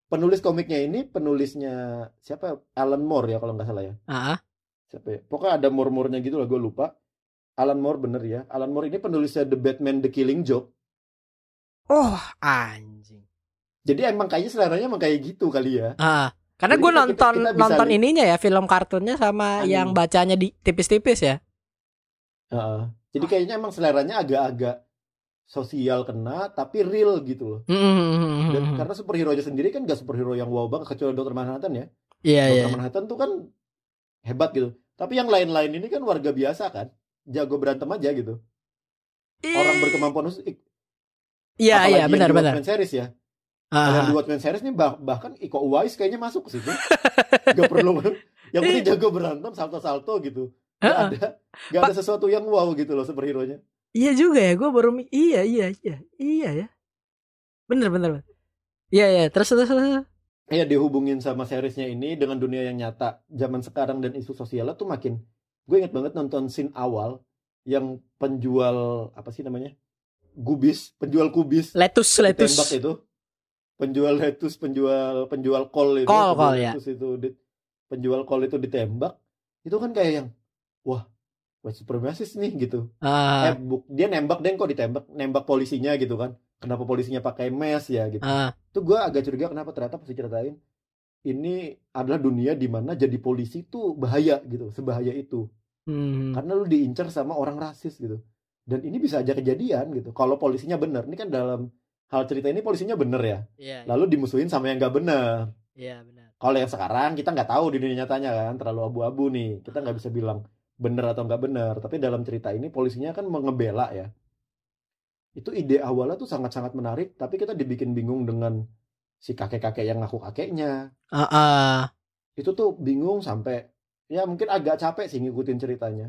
Penulis komiknya ini penulisnya siapa? Alan Moore ya kalau nggak salah ya. Ah, Siapa ya? Pokoknya ada Moore-Moore-nya gitu lah gue lupa. Alan Moore bener ya. Alan Moore ini penulisnya The Batman The Killing Joke. oh anjing. Jadi emang kayaknya seleranya emang kayak gitu kali ya. Ah, karena gue kita- nonton kita bisa nonton ininya ya film kartunnya sama Anime. yang bacanya di tipis-tipis ya. Heeh. Jadi kayaknya emang seleranya agak-agak sosial kena tapi real gitu loh. Hmm. Dan karena superhero aja sendiri kan gak superhero yang wow banget kecuali Dr. Manhattan ya. Iya iya. Dr. Manhattan tuh kan hebat gitu. Tapi yang lain-lain ini kan warga biasa kan. Jago berantem aja gitu. Orang berkemampuan khusus. Iya iya benar benar. Series ya. Kalau yang Ah, di Watchmen series nih bah- bahkan Iko Uwais kayaknya masuk ke situ. gak perlu. Yang penting jago berantem, salto-salto gitu. Gak ada, gak ada sesuatu yang wow gitu loh superhero-nya. Iya juga ya, gue baru iya iya iya iya ya. Bener bener. Iya iya terus terus. terus. ya dihubungin sama seriesnya ini dengan dunia yang nyata zaman sekarang dan isu sosialnya tuh makin gue inget banget nonton scene awal yang penjual apa sih namanya gubis penjual kubis Letus letus. itu. Penjual lettuce penjual penjual kol itu Kol, kol, ya. itu di- penjual kol itu ditembak itu kan kayak yang wah white supremacist nih gitu. Ah, eh bu- dia nembak dan kok ditembak nembak polisinya gitu kan. Kenapa polisinya pakai mes ya? gitu. Ah, itu gue agak curiga kenapa ternyata pas diceritain ini adalah dunia di mana jadi polisi tuh bahaya gitu sebahaya itu hmm. karena lu diincar sama orang rasis gitu. Dan ini bisa aja kejadian gitu. Kalau polisinya bener ini kan dalam hal cerita ini polisinya bener ya? Iya lalu dimusuhin sama yang nggak bener. Iya benar. kalau yang sekarang kita nggak tahu di dunia nyatanya kan terlalu abu-abu nih. Kita nggak bisa bilang bener atau nggak bener. Tapi dalam cerita ini polisinya kan mengebela ya. Itu ide awalnya tuh sangat-sangat menarik tapi kita dibikin bingung dengan si kakek-kakek yang ngaku kakeknya. Ah, ah. itu tuh bingung sampai ya mungkin agak capek sih ngikutin ceritanya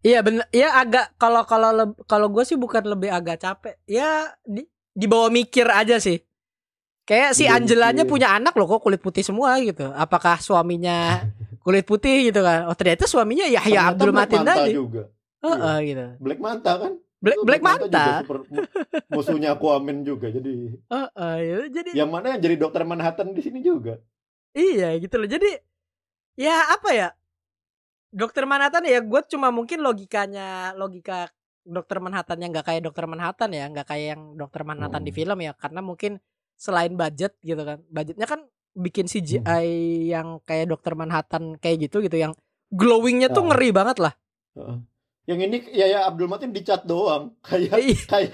Iya bener. Ya agak kalau kalau kalau gue sih bukan lebih agak capek. Ya di dibawa mikir aja sih. Kayak si Angelanya punya anak loh kok kulit putih semua gitu. Apakah suaminya kulit putih gitu kan? Oh ternyata suaminya Yahya Ternyata Abdul Matin Manta tadi. juga Heeh gitu. Black Manta kan Black Itu Black Manta. super- mu- musuhnya Aquaman juga jadi Heeh, ya, jadi yang mana yang jadi dokter Manhattan di sini juga Iya gitu loh. Jadi ya apa ya? Dokter Manhattan ya gue cuma mungkin logikanya logika Dokter Manhattan yang nggak kayak Dokter Manhattan ya, nggak kayak yang Dokter Manhattan di Hmm. film ya, karena mungkin selain budget gitu kan, budgetnya kan bikin CGI Hmm. yang kayak Dokter Manhattan kayak gitu gitu, yang glowingnya tuh Ah. ngeri banget lah. Heeh. Yang ini ya ya Abdul Matin dicat doang, kayak Iya. kayak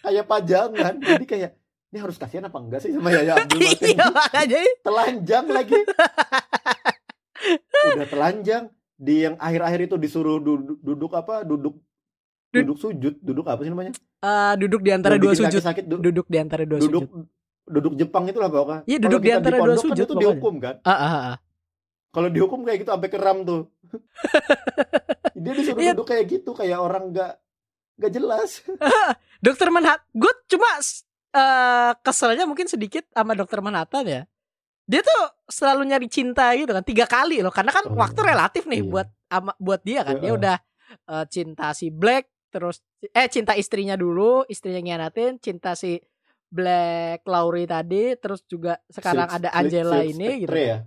kayak pajangan. Jadi kayak ini harus kasihan apa enggak sih sama Yaya Abdul Matin? Iya makanya telanjang lagi. Udah telanjang. Di yang akhir-akhir itu disuruh duduk, duduk apa? Duduk Dud- duduk sujud, duduk apa sih namanya? eh, duduk di antara dua sujud. sakit, du- Duduk di antara dua duduk sujud. duduk Jepang itulah pokoknya. Iya, duduk di antara dua pondok kan sujud itu pokoknya. dihukum kan? Ah, ah, ah. Kalau dihukum kayak gitu sampai keram tuh. Dia disuruh Iya. duduk kayak gitu, kayak orang nggak nggak jelas. Dokter Manhattan, gue cuma eh keselnya mungkin sedikit sama Dokter Manhattan ya. Dia tuh selalu nyari cinta gitu kan tiga kali loh, karena kan Oh, waktu relatif nih iya. buat ama, buat dia kan. Dia udah eh, cinta si Black, terus eh cinta istrinya dulu, istrinya ngianatin, cinta si Black Laurie tadi, terus juga sekarang ada Angela ini gitu. Spectre ya.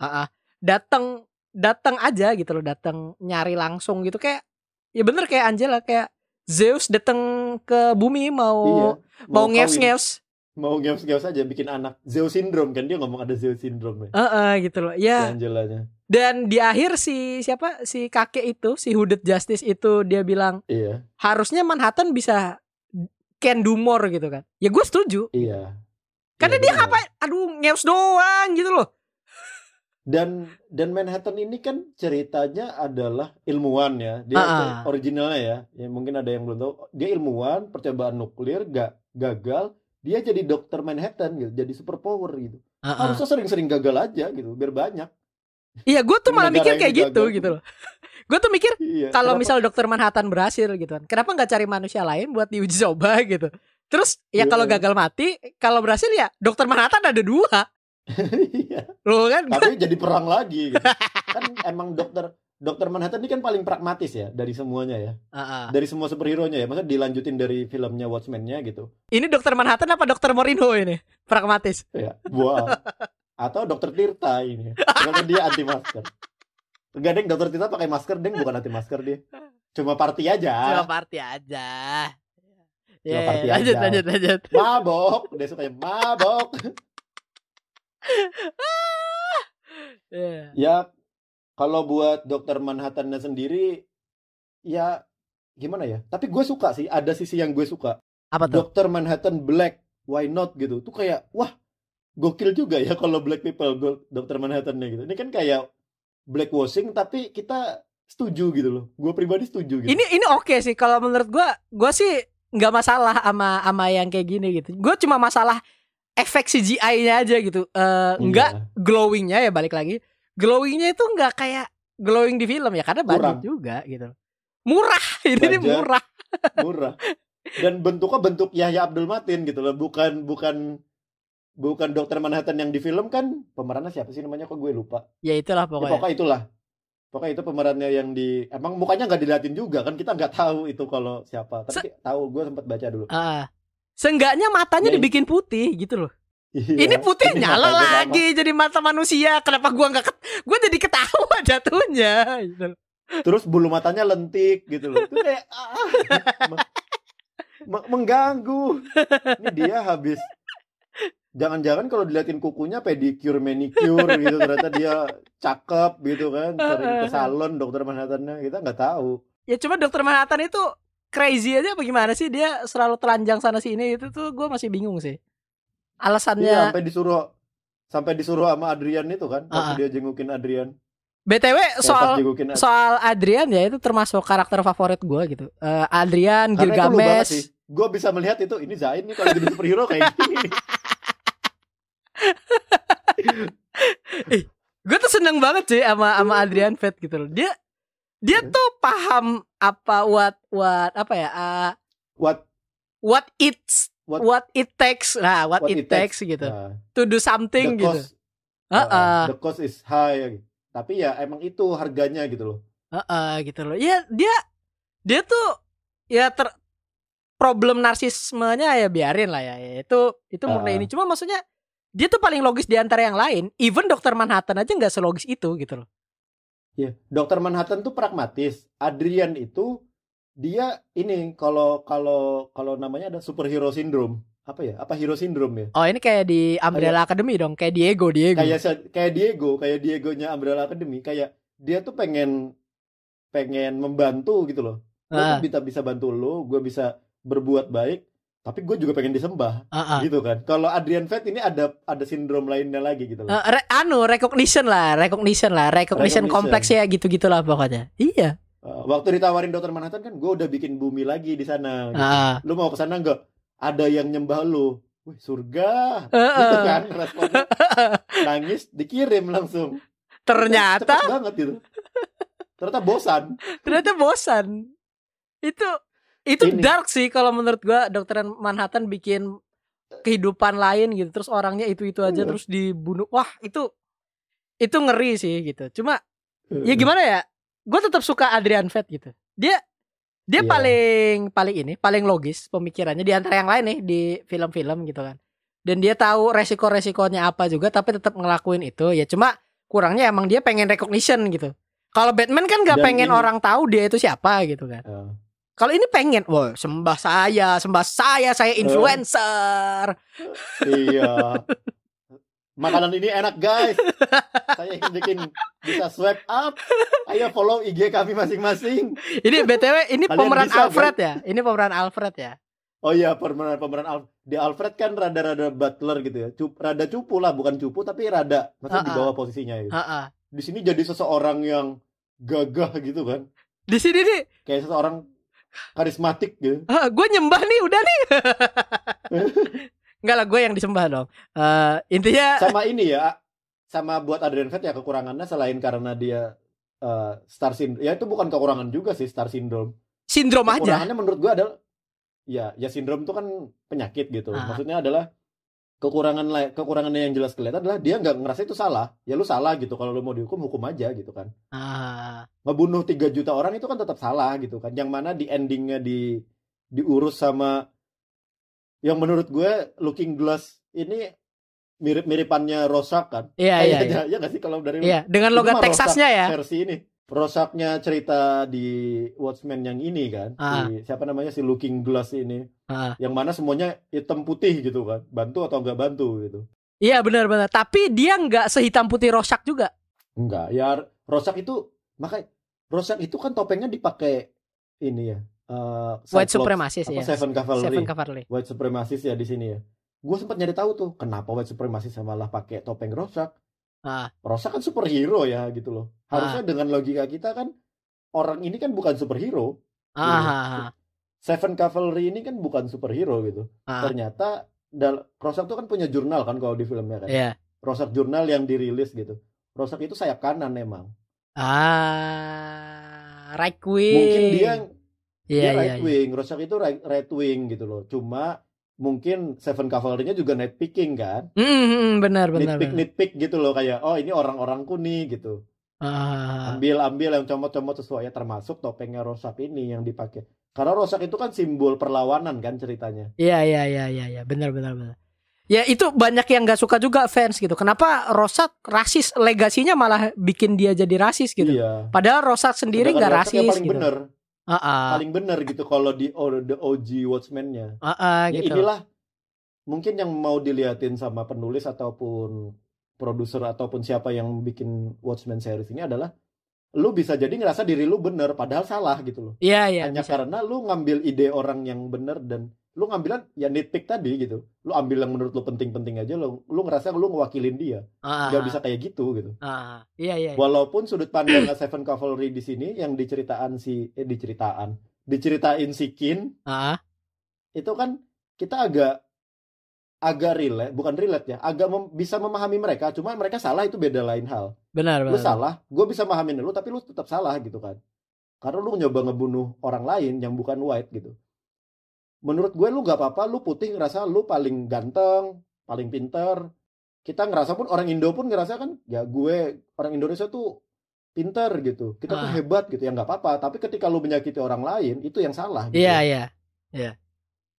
Ah, ah. datang datang aja gitu loh, datang nyari langsung gitu kayak ya bener kayak Angela kayak Zeus datang ke bumi mau Iya. mau kawin. ngeus-ngeus. Mau ngeus-ngeus aja bikin anak. Zeus syndrome kan dia ngomong ada Zeus syndrome ya. Heeh gitu loh. Ya, Angelanya. dan di akhir si siapa si kakek itu, si Hooded Justice itu dia bilang Iya, harusnya Manhattan bisa can do more gitu kan. Ya gue setuju. iya. Karena Iya, dia ngapain? Aduh, ngeus doang gitu loh. dan dan Manhattan ini kan ceritanya adalah ilmuwan ya dia Ah, ah. originalnya ya ya mungkin ada yang belum tahu dia ilmuwan percobaan nuklir gak gagal dia jadi dokter Manhattan gitu jadi super power gitu Heeh. harusnya sering-sering gagal aja gitu biar banyak Iya, gue tuh malah mikir kayak gitu gagal. gitu loh. Gue tuh mikir iya kalau misal dokter Manhattan berhasil gitu kan kenapa nggak cari manusia lain buat diuji coba gitu terus ya Iya. kalau gagal mati kalau berhasil ya dokter Manhattan ada dua Iya. loh kan tapi jadi perang lagi gitu. kan emang dokter dokter Manhattan ini kan paling pragmatis ya dari semuanya ya. Heeh. dari semua superhero nya ya maksudnya dilanjutin dari filmnya Watchmen-nya gitu. Ini dokter Manhattan apa dokter Morinho ini? Pragmatis. Ya wow atau dokter Tirta ini. Karena dia anti masker. Enggak deng dokter Tirta pakai masker deng bukan anti masker dia. Cuma party aja. Cuma party aja. Cuma Ya, party lanjut, aja. lanjut, lanjut. mabok. Dia sukanya mabok. Iya. ya kalau buat dokter Manhattan sendiri ya gimana ya tapi gue suka sih ada sisi yang gue suka Apa tuh? dokter Manhattan Black why not gitu tuh kayak wah gokil juga ya kalau Black people dokter Manhattan gitu ini kan kayak black washing tapi kita setuju gitu loh gue pribadi setuju gitu Ini ini oke sih kalau menurut gua gua sih nggak masalah sama sama yang kayak gini gitu. Gua cuma masalah efek CGI-nya aja gitu. Eh enggak Iya. glowingnya ya balik lagi. Glowingnya itu enggak kayak glowing di film ya karena budget Kurang. juga gitu. Murah ini Budget. murah. murah dan bentuknya bentuk Yahya Abdul Matin gitu loh bukan bukan bukan dokter Manhattan yang di film kan pemerannya siapa sih namanya kok gue lupa Ya itulah Ya, pokoknya. pokoknya itulah pokoknya itu pemerannya yang di emang mukanya nggak diliatin juga kan kita nggak tahu itu kalau siapa tapi tahu gue sempat baca dulu Ah. Seenggaknya matanya Ya, ini- dibikin putih gitu loh. Iya, ini putih ini nyala matanya sama. lagi jadi mata manusia. Kenapa gua nggak ket... gua jadi ketawa jatuhnya gitu. terus bulu matanya lentik gitu loh. Itu kayak ah, me- mengganggu. Ini dia habis. Jangan-jangan kalau diliatin kukunya pedicure manicure gitu ternyata dia cakep gitu kan. Sering ke salon dokter Manhattan kita nggak tahu. Ya cuma dokter Manhattan itu crazy aja apa gimana sih? Dia selalu telanjang sana sini. Itu tuh gue masih bingung sih. Iya, Alasannya sampai disuruh sampai disuruh sama Adrian itu kan waktu Ah. dia jengukin Adrian BTW soal jengukin Ad- soal Adrian ya itu termasuk karakter favorit gue gitu. Eh, Adrian, Karena Gilgamesh. gue bisa melihat itu ini Zain nih kalau jadi superhero kayak gini Gue tuh seneng banget sih sama sama Adrian Fett gitu loh. Dia dia tuh paham apa what what apa ya? uh, what what it's What- what, it takes. Nah, what, what it, takes, gitu. Nah, To do something the gitu. cost Heeh. uh, the cost is high tapi ya emang itu harganya gitu loh Heeh, gitu loh. Ya dia dia tuh ya ter problem narsismenya ya biarin lah ya. Itu itu murni ini. Cuma maksudnya dia tuh paling logis di antara yang lain. Even Dokter Manhattan aja nggak selogis itu gitu loh. ya dokter Manhattan tuh pragmatis Adrian itu dia ini kalau kalau kalau namanya ada superhero syndrome. Apa ya? Apa hero syndrome ya? Oh ini kayak di Umbrella Academy dong, kayak Diego Diego. kayak kayak Diego. Kayak Diegonya Umbrella Academy. Kayak dia tuh pengen pengen membantu gitu loh. Gue bisa bisa bantu lu gue bisa berbuat baik tapi gue juga pengen disembah. Ah, ah. gitu kan. Kalau Adrian Fett ini ada ada sindrom lainnya lagi gitu loh. Eh, re- anu recognition lah, recognition lah, recognition, Recognition. kompleks ya gitu-gitulah pokoknya. Iya. Uh, waktu ditawarin dokter Manhattan kan gue udah bikin bumi lagi di sana gitu. Ah. lu mau ke sana nggak ada yang nyembah lu Wih, surga Eh, gitu eh. kan responnya nangis dikirim langsung Ternyata Cepet banget gitu ternyata bosan ternyata bosan. Itu itu Ini. dark sih kalau menurut gua dokter Manhattan bikin kehidupan lain gitu terus orangnya itu-itu aja Iya. terus dibunuh. Wah, itu itu ngeri sih gitu. Cuma ya gimana ya? Gue tetap suka Adrian Fett gitu. Dia dia Iya. paling paling ini paling logis pemikirannya di antara yang lain nih di film-film gitu kan. Dan dia tahu resiko-resikonya apa juga tapi tetap ngelakuin itu. Ya cuma kurangnya emang dia pengen recognition gitu. Kalau Batman kan gak Dan pengen ini- orang tahu dia itu siapa gitu kan. Uh, Kalau ini pengen, wah sembah saya, sembah saya, saya influencer. iya makanan ini enak guys saya ingin bikin bisa swipe up ayo follow IG kami masing-masing Ini btw ini Kalian pemeran bisa, Alfred ya. Ini pemeran Alfred ya. Oh iya pemeran pemeran Al di Alfred kan rada-rada butler gitu ya, Cup, rada cupu lah bukan cupu tapi rada maksudnya di Ah, ah. bawah posisinya gitu. Heeh. Di sini jadi seseorang yang gagah gitu kan, Di sini nih, kayak seseorang karismatik gitu. gue nyembah nih udah nih. Enggak lah gue yang disembah dong. Eh intinya Sama ini ya, sama buat Adrian Fett ya kekurangannya selain karena dia eh, star syndrome, ya itu bukan kekurangan juga sih star syndrome. sindrom aja. Kekurangannya menurut gua adalah ya ya sindrom itu kan penyakit gitu. Ah. Maksudnya adalah kekurangan kekurangannya yang jelas kelihatan adalah dia nggak ngerasa itu salah. Ya lu salah gitu. Kalau lu mau dihukum hukum aja gitu kan. Ah, Ngebunuh 3 juta orang itu kan tetap salah gitu kan. Yang mana di endingnya di diurus sama yang menurut gue Looking Glass ini mirip-miripannya Rorschach kan. iya iya. Iya, Kayaknya, ya nggak sih kalau dari Iya, dengan logat Texasnya ya. versi ini. Rorschachnya cerita di Watchmen yang ini kan. Ah. Si, siapa namanya si Looking Glass ini. Ah. Yang mana semuanya hitam putih gitu kan. Bantu atau nggak bantu gitu. Iya benar-benar. Tapi dia nggak sehitam putih Rorschach juga. Enggak. Ya Rorschach itu makanya Rorschach itu kan topengnya dipakai ini ya. Eh, White supremacist ya. Seven Cavalry. Seven Cavalry. White supremacist ya di sini ya. Gue sempat nyari tahu tuh kenapa white supremacist malah pakai topeng Rorschach. Ah. Rorschach kan superhero ya gitu loh. Harusnya dengan logika kita kan orang ini kan bukan superhero. Ah, ah, ah. Seven Cavalry ini kan bukan superhero gitu. Ah. Ternyata dal Rorschach tuh kan punya jurnal kan kalau di filmnya kan. Iya. Rorschach jurnal yang dirilis gitu. Rorschach itu sayap kanan emang. Ah, right wing. Mungkin dia Iya dia iya. right iya. wing, Rorschach itu right, right wing gitu loh. Cuma mungkin Seven Cavalry-nya juga nitpicking kan. Mm, benar benar. nitpick benar. nitpick gitu loh kayak oh ini orang-orangku nih gitu. Ah. Ambil ambil yang comot-comot sesuai ya termasuk topengnya Rorschach ini yang dipakai. Karena Rorschach itu kan simbol perlawanan kan ceritanya. Iya iya iya iya iya benar benar benar. Ya itu banyak yang nggak suka juga fans gitu. Kenapa Rosat rasis legasinya malah bikin dia jadi rasis gitu. Iya. Padahal Rosat sendiri nggak Rorschach yang rasis paling gitu. bener, Ah, ah. paling bener gitu kalau di oh, the OG Watchmen-nya. Ah, ah, Ya gitu. inilah mungkin yang mau diliatin sama penulis ataupun produser ataupun siapa yang bikin Watchmen series ini adalah lu bisa jadi ngerasa diri lu bener padahal salah gitu loh. Iya iya. Hanya bisa. karena lu ngambil ide orang yang bener dan lu ngambilan ya nitpick tadi gitu. Lu ambil yang menurut lu penting-penting aja lu lu ngerasa lu ngewakilin dia. Ah, Gak ah, bisa kayak gitu gitu. ah, ah. Iya iya. Walaupun sudut pandangnya Seven Cavalry di sini yang diceritaan si eh diceritaan diceritain si Kin Ah, ah. itu kan kita agak agak relate, bukan relate ya, agak mem- bisa memahami mereka, cuma mereka salah itu beda lain hal. benar Lu benar. salah, gue bisa mahamin lu, tapi lu tetap salah gitu kan. Karena lu nyoba ngebunuh orang lain yang bukan white gitu. Menurut gue lu gak apa-apa, lu putih ngerasa lu paling ganteng, paling pinter. Kita ngerasa pun orang Indo pun ngerasa kan, ya gue orang Indonesia tuh pinter gitu. Kita tuh Ah. hebat gitu, ya nggak apa-apa. Tapi ketika lu menyakiti orang lain, itu yang salah. Gitu. Iya iya.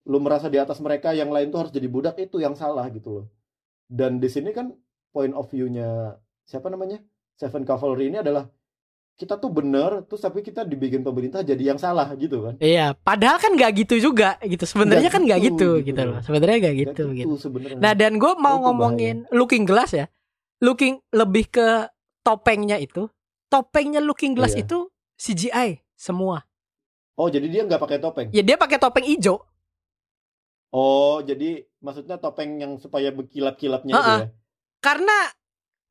lu merasa di atas mereka yang lain tuh harus jadi budak itu yang salah gitu loh dan di sini kan point of view-nya siapa namanya Seven Cavalry ini adalah kita tuh bener terus tapi kita dibikin pemerintah jadi yang salah gitu kan Iya. Padahal kan nggak gitu juga gitu. Sebenarnya kan nggak gitu, gitu gitu gitu loh. Sebenarnya nggak Nggak gitu gitu. sebenarnya Nah dan gue mau Itu ngomongin Looking Glass ya. Looking lebih ke topengnya itu. Topengnya Looking Glass Iya. itu CGI semua. Oh, jadi dia nggak pakai topeng. Ya dia pakai topeng hijau. Oh, jadi maksudnya topeng yang supaya berkilap-kilapnya itu Ha-ha. ya. Karena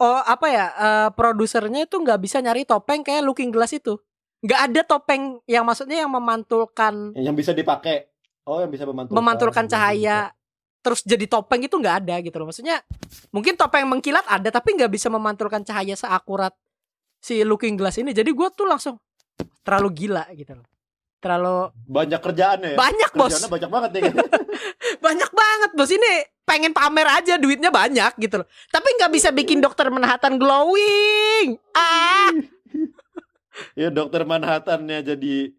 oh apa ya eh, produsernya itu nggak bisa nyari topeng kayak Looking Glass itu. Nggak ada topeng yang maksudnya yang memantulkan Yang bisa dipakai. Oh, yang bisa memantulkan. memantulkan cahaya terus jadi topeng itu nggak ada gitu loh. Maksudnya mungkin topeng mengkilat ada tapi nggak bisa memantulkan cahaya seakurat si Looking Glass ini. Jadi gue tuh langsung terlalu gila gitu loh. Terlalu Banyak kerjaan ya. banyak bos, banyak banget ya. banyak banget bos ini pengen pamer aja duitnya banyak gitu loh. Tapi nggak bisa bikin dokter Manhattan glowing. Ah, ya dokter Manhattan-nya jadi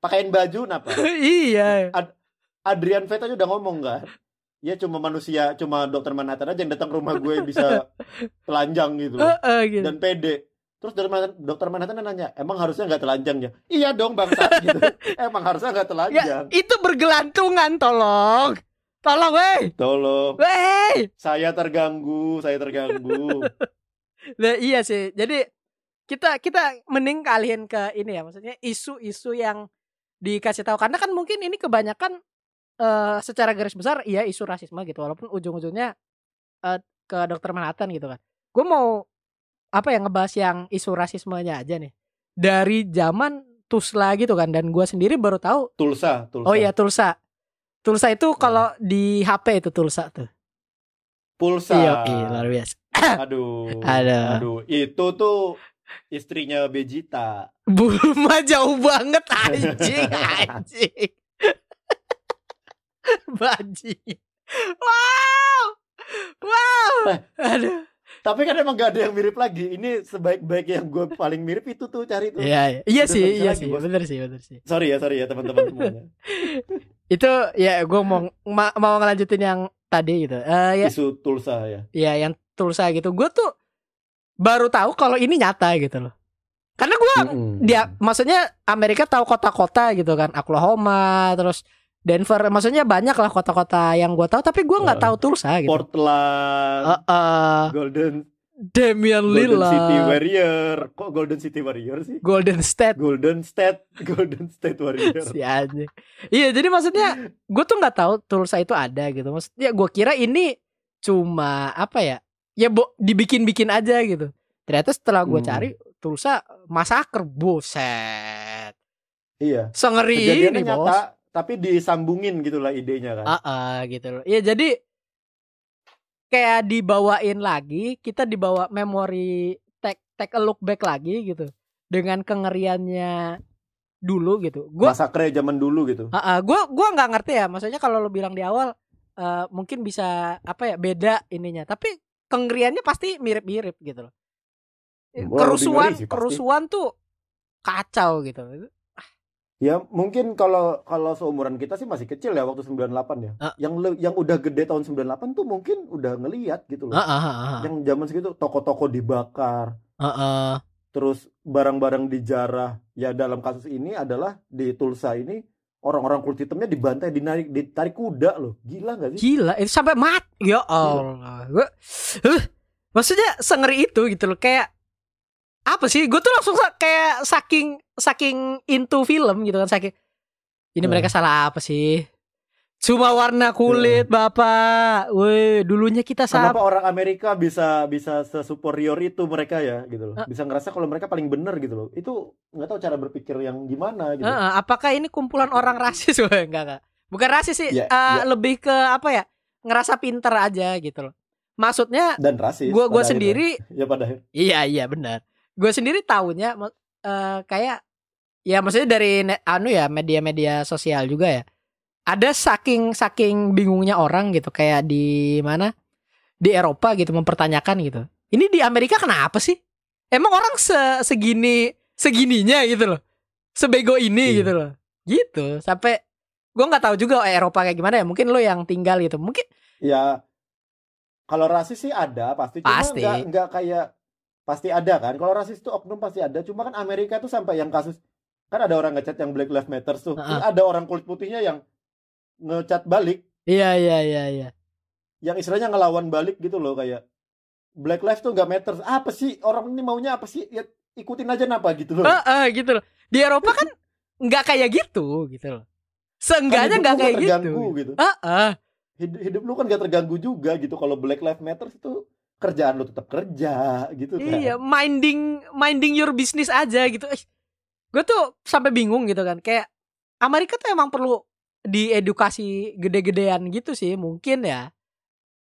pakein baju napa? iya. Adrian Veta aja udah ngomong kan. Ya cuma manusia, cuma dokter Manhattan aja yang datang ke rumah gue bisa telanjang gitu loh. Heeh, gitu. dan pede. Terus dokter Manhattan, dokter Manhattan nanya, emang harusnya nggak telanjang ya? Iya dong bangsa gitu. emang harusnya nggak Ya, telanjang. itu bergelantungan tolong. Tolong weh. Tolong, Weh. saya terganggu, saya terganggu. Nah, iya sih. Jadi kita kita mending kalian ke ini ya, maksudnya isu-isu yang dikasih tahu karena kan mungkin ini kebanyakan eh secara garis besar iya isu rasisme gitu walaupun ujung-ujungnya eh, ke dokter Manhattan gitu kan. Gue mau apa ya ngebahas yang isu rasismenya aja nih. Dari zaman Tusla gitu kan dan gue sendiri baru tahu Tulsa, Tulsa. oh iya Tulsa. Tulsa itu kalau di HP itu Tulsa tuh. Pulsa. Iya, iya, luar biasa. Aduh. Aduh. Aduh, itu tuh istrinya Vegeta. Bulma jauh banget anjing anjing. Bajing. Wow. Wow. Eh. Aduh. Tapi kan emang gak ada yang mirip lagi. Ini sebaik-baik yang gue paling mirip itu tuh cari tuh. Iya, iya. iya sih, iya lagi, sih. Bos. Bener sih, bener sih. Sorry ya, sorry ya teman-teman semuanya. Itu ya gue mau ma- mau ngelanjutin yang tadi gitu. Eh ya, Isu Tulsa ya. ya yang Tulsa gitu. Gue tuh baru tahu kalau ini nyata gitu loh. Karena gue Mm-mm. dia maksudnya Amerika tahu kota-kota gitu kan Oklahoma terus Denver maksudnya banyak lah kota-kota yang gue tahu tapi gue nggak Uh, tahu Tulsa gitu. Portland, Heeh. Golden Damian Golden Lillard, City Warrior. Kok Golden City Warrior sih? Golden State Golden State, Golden State Warrior. si anjing. Iya jadi maksudnya gue tuh nggak tahu Tulsa itu ada gitu. Maksudnya gue kira ini cuma apa ya? Ya bo, dibikin-bikin aja gitu. Ternyata setelah gue Hmm. cari Tulsa masaker buset. Iya. Sengeri ini bos. Tapi disambungin gitulah idenya kan. Ah, ah, gitu loh. Ya jadi kayak dibawain lagi, kita dibawa memori take take a look back lagi gitu dengan kengeriannya dulu gitu. Gua Masakre zaman dulu gitu. ah, ah, gua gua nggak ngerti ya. Maksudnya kalau lo bilang di awal eh, mungkin bisa apa ya beda ininya, tapi kengeriannya pasti mirip-mirip gitu loh. Kerusuhan ngeri sih pasti. kerusuhan tuh kacau gitu. Ya mungkin kalau kalau seumuran kita sih masih kecil ya waktu 98 ya. Ah. Yang le- yang udah gede tahun 98 tuh mungkin udah ngeliat gitu loh. Ah, ah, ah, ah. Yang zaman segitu toko-toko dibakar, Ah, ah. terus barang-barang dijarah. Ya dalam kasus ini adalah di Tulsa ini orang-orang kulit hitamnya dibantai, dinarik, ditarik kuda loh. Gila gak sih? Gila, itu sampai mati. Ya Allah. Gua Huh, maksudnya sengeri itu gitu loh kayak apa sih? Gue tuh langsung kayak saking saking into film gitu kan saking ini Hmm. mereka salah apa sih? Cuma warna kulit, Bapak. Weh, dulunya kita Kenapa sama orang Amerika bisa bisa sesuperior itu mereka ya gitu loh. Bisa ngerasa kalau mereka paling bener gitu loh. Itu nggak tahu cara berpikir yang gimana gitu. Heeh, apakah ini kumpulan orang rasis? Weh, enggak, enggak. Bukan rasis sih, Ya, eh, ya. lebih ke apa ya? Ngerasa pinter aja gitu loh. Maksudnya Dan rasis. gua gua sendiri akhirnya. Ya pada akhir. Iya iya benar. Gue sendiri tahunya mak- eh, kayak ya maksudnya dari anu ya media-media sosial juga ya. Ada saking saking bingungnya orang gitu kayak di mana di Eropa gitu mempertanyakan gitu. Ini di Amerika kenapa sih? Emang orang se segini segininya gitu loh. Sebego ini Iya. gitu loh. Gitu. Sampai gue nggak tahu juga Eropa kayak gimana ya. Mungkin lo yang tinggal gitu. Mungkin Ya kalau rasis sih ada pasti. Cuma Pasti. nggak nggak kayak pasti ada kan. Kalau rasis itu oknum pasti ada. Cuma kan Amerika tuh sampai yang kasus kan ada orang ngecat yang Black Lives Matter tuh. Terus ada orang kulit putihnya yang ngecat balik, iya iya iya iya. yang istilahnya ngelawan balik gitu loh kayak Black Lives tuh nggak matter. Apa sih orang ini maunya apa sih? Ya ikutin aja napa gitu loh. Heeh, gitu loh. Di Eropa kan nggak kayak gitu gitu loh. Seenggaknya hidup nggak kayak gitu. terganggu gitu. Ah, ah. Hidup, hidup lu kan gak terganggu juga gitu kalau Black Lives Matter itu kerjaan lu tetap kerja gitu kan. Iya, minding minding your business aja gitu. Eh, gue tuh sampai bingung gitu kan. Kayak Amerika tuh emang perlu diedukasi gede-gedean gitu sih, mungkin ya.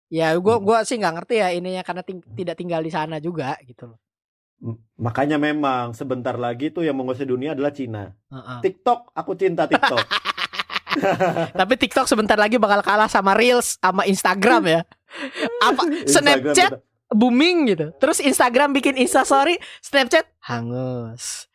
Ya, gua Hmm. gua sih nggak ngerti ya ininya karena ting- tidak tinggal di sana juga gitu loh. Makanya memang sebentar lagi tuh yang menguasai dunia adalah Cina. Heeh. TikTok, aku cinta TikTok. Tapi TikTok sebentar lagi bakal kalah sama Reels sama Instagram ya. Apa Snapchat tetap- booming gitu. Terus Instagram bikin Instastory, Snapchat hangus.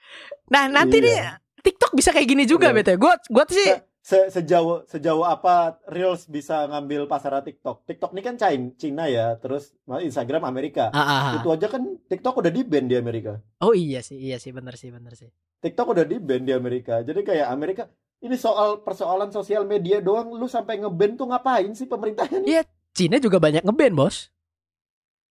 Nah, nanti Iya. nih TikTok bisa kayak gini juga Iya. bete. Gue tuh sih Se- sejauh sejauh apa Reels bisa ngambil pasar TikTok? TikTok ini kan China, Cina ya, terus Instagram Amerika. Ah, ah, ah. Itu aja kan TikTok udah di ban di Amerika. Oh iya sih, iya sih, bener sih, bener sih. TikTok udah di ban di Amerika. Jadi kayak Amerika ini soal persoalan sosial media doang lu sampai ngeban tuh ngapain sih pemerintahnya nih? Iya, Cina juga banyak ngeband bos.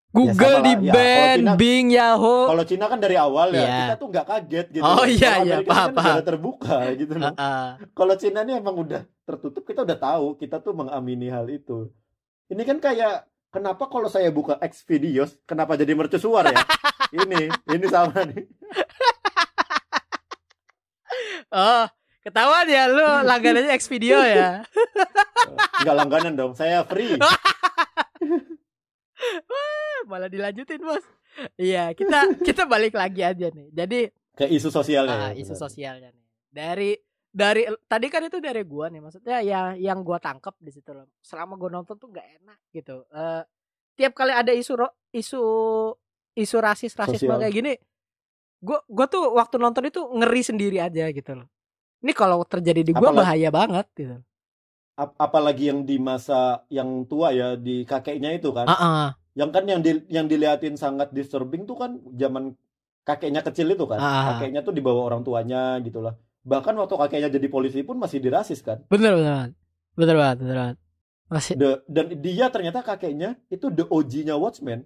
Google lah. di Ya, ban, kalau Cina- Bing, Yahoo. Kalau Cina kan dari awal ya, Iya. kita tuh nggak kaget gitu. Oh, iya, iya, Amerika paham, kan paham. terbuka gitu loh. Ah. Kalau Cina ini emang udah tertutup, kita udah tahu, kita tuh mengamini hal itu. Ini kan kayak kenapa kalau saya buka X videos, kenapa jadi mercusuar ya? ini, ini sama nih. Oh, ketahuan ya lu langganannya X video ya. Nggak langganan dong, saya free. Malah dilanjutin bos. Iya, kita kita balik lagi aja nih. Jadi Ke isu sosialnya. ah, ya, isu benar. sosialnya nih. Dari dari tadi kan itu dari gua nih maksudnya yang yang gua tangkap di situ loh. Selama gua nonton tuh nggak enak gitu. Eh tiap kali ada isu isu isu rasis rasisme Sosial. kayak gini, gua gua tuh waktu nonton itu ngeri sendiri aja gitu loh. Ini kalau terjadi di gua Apalagi- bahaya banget gitu. Ap- apalagi yang di masa yang tua ya, di kakeknya itu kan. Ah, ah, Yang kan yang di, yang diliatin sangat disturbing tuh kan zaman kakeknya kecil itu kan. Ah. Kakeknya tuh dibawa orang tuanya gitu lah. Bahkan waktu kakeknya jadi polisi pun masih dirasis kan. bener bener banget. Bener banget, bener banget. Masih The- dan dia ternyata kakeknya itu the OG-nya Watchmen.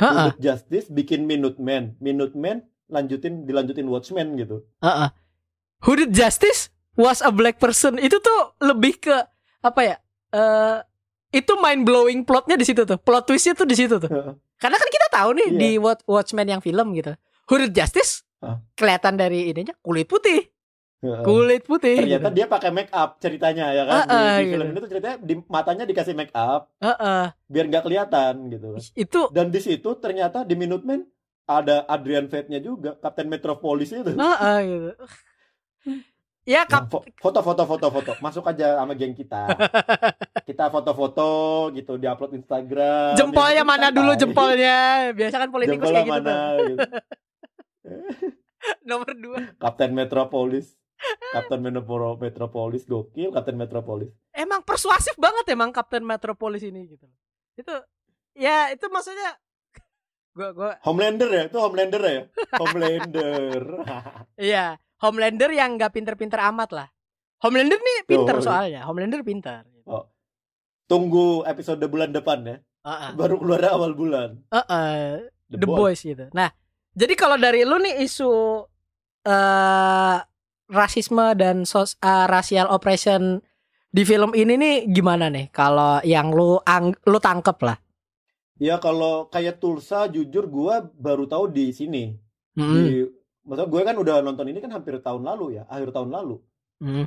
Ah, ah. Untuk Justice bikin Minuteman. Minuteman lanjutin dilanjutin Watchmen gitu. Heeh. Who did justice was a black person. Itu tuh lebih ke apa ya? Eh itu mind blowing plotnya di situ tuh. Plot twistnya tuh di situ tuh. Karena kan kita tahu nih Iya. di Watch- Watchmen yang film gitu. Who did justice? Hah? Kelihatan dari ininya kulit putih. Heeh. Kulit putih. Ternyata gitu. dia pakai make up ceritanya ya kan. Ah, ah, di, di film gitu. ini tuh ceritanya di matanya dikasih make up Heeh. biar nggak kelihatan gitu. Itu Dan di situ ternyata di Minuteman ada Adrian Veidt-nya juga, Kapten Metropolis itu. heeh gitu. Ya Nah, kap fo- foto foto foto foto masuk aja sama geng kita kita foto-foto gitu diupload Instagram jempolnya ya, mana dulu jempolnya? Biasa kan politikus jempolnya kayak gitu mana tuh. gitu. Nomor dua. Kapten Metropolis Kapten Metro- Metropolis gokil Kapten Metropolis emang persuasif banget emang Kapten Metropolis ini gitu. Itu ya itu maksudnya gua gua Homelander ya itu Homelander ya Homelander iya Homelander yang nggak pinter-pinter amat lah. Homelander nih pinter Oh. soalnya. Homelander pinter. Oh. tunggu episode bulan depan ya Heeh. baru keluar awal bulan Heeh. The, Boys. Boys gitu. Nah, jadi kalau dari lu nih isu eh rasisme dan sos eh, racial oppression di film ini nih gimana nih? Kalau yang lu ang lu tangkep lah. ya kalau kayak Tulsa jujur gua baru tahu di sini Mm-mm. di maksudnya gue kan udah nonton ini kan hampir tahun lalu ya akhir tahun lalu Mm.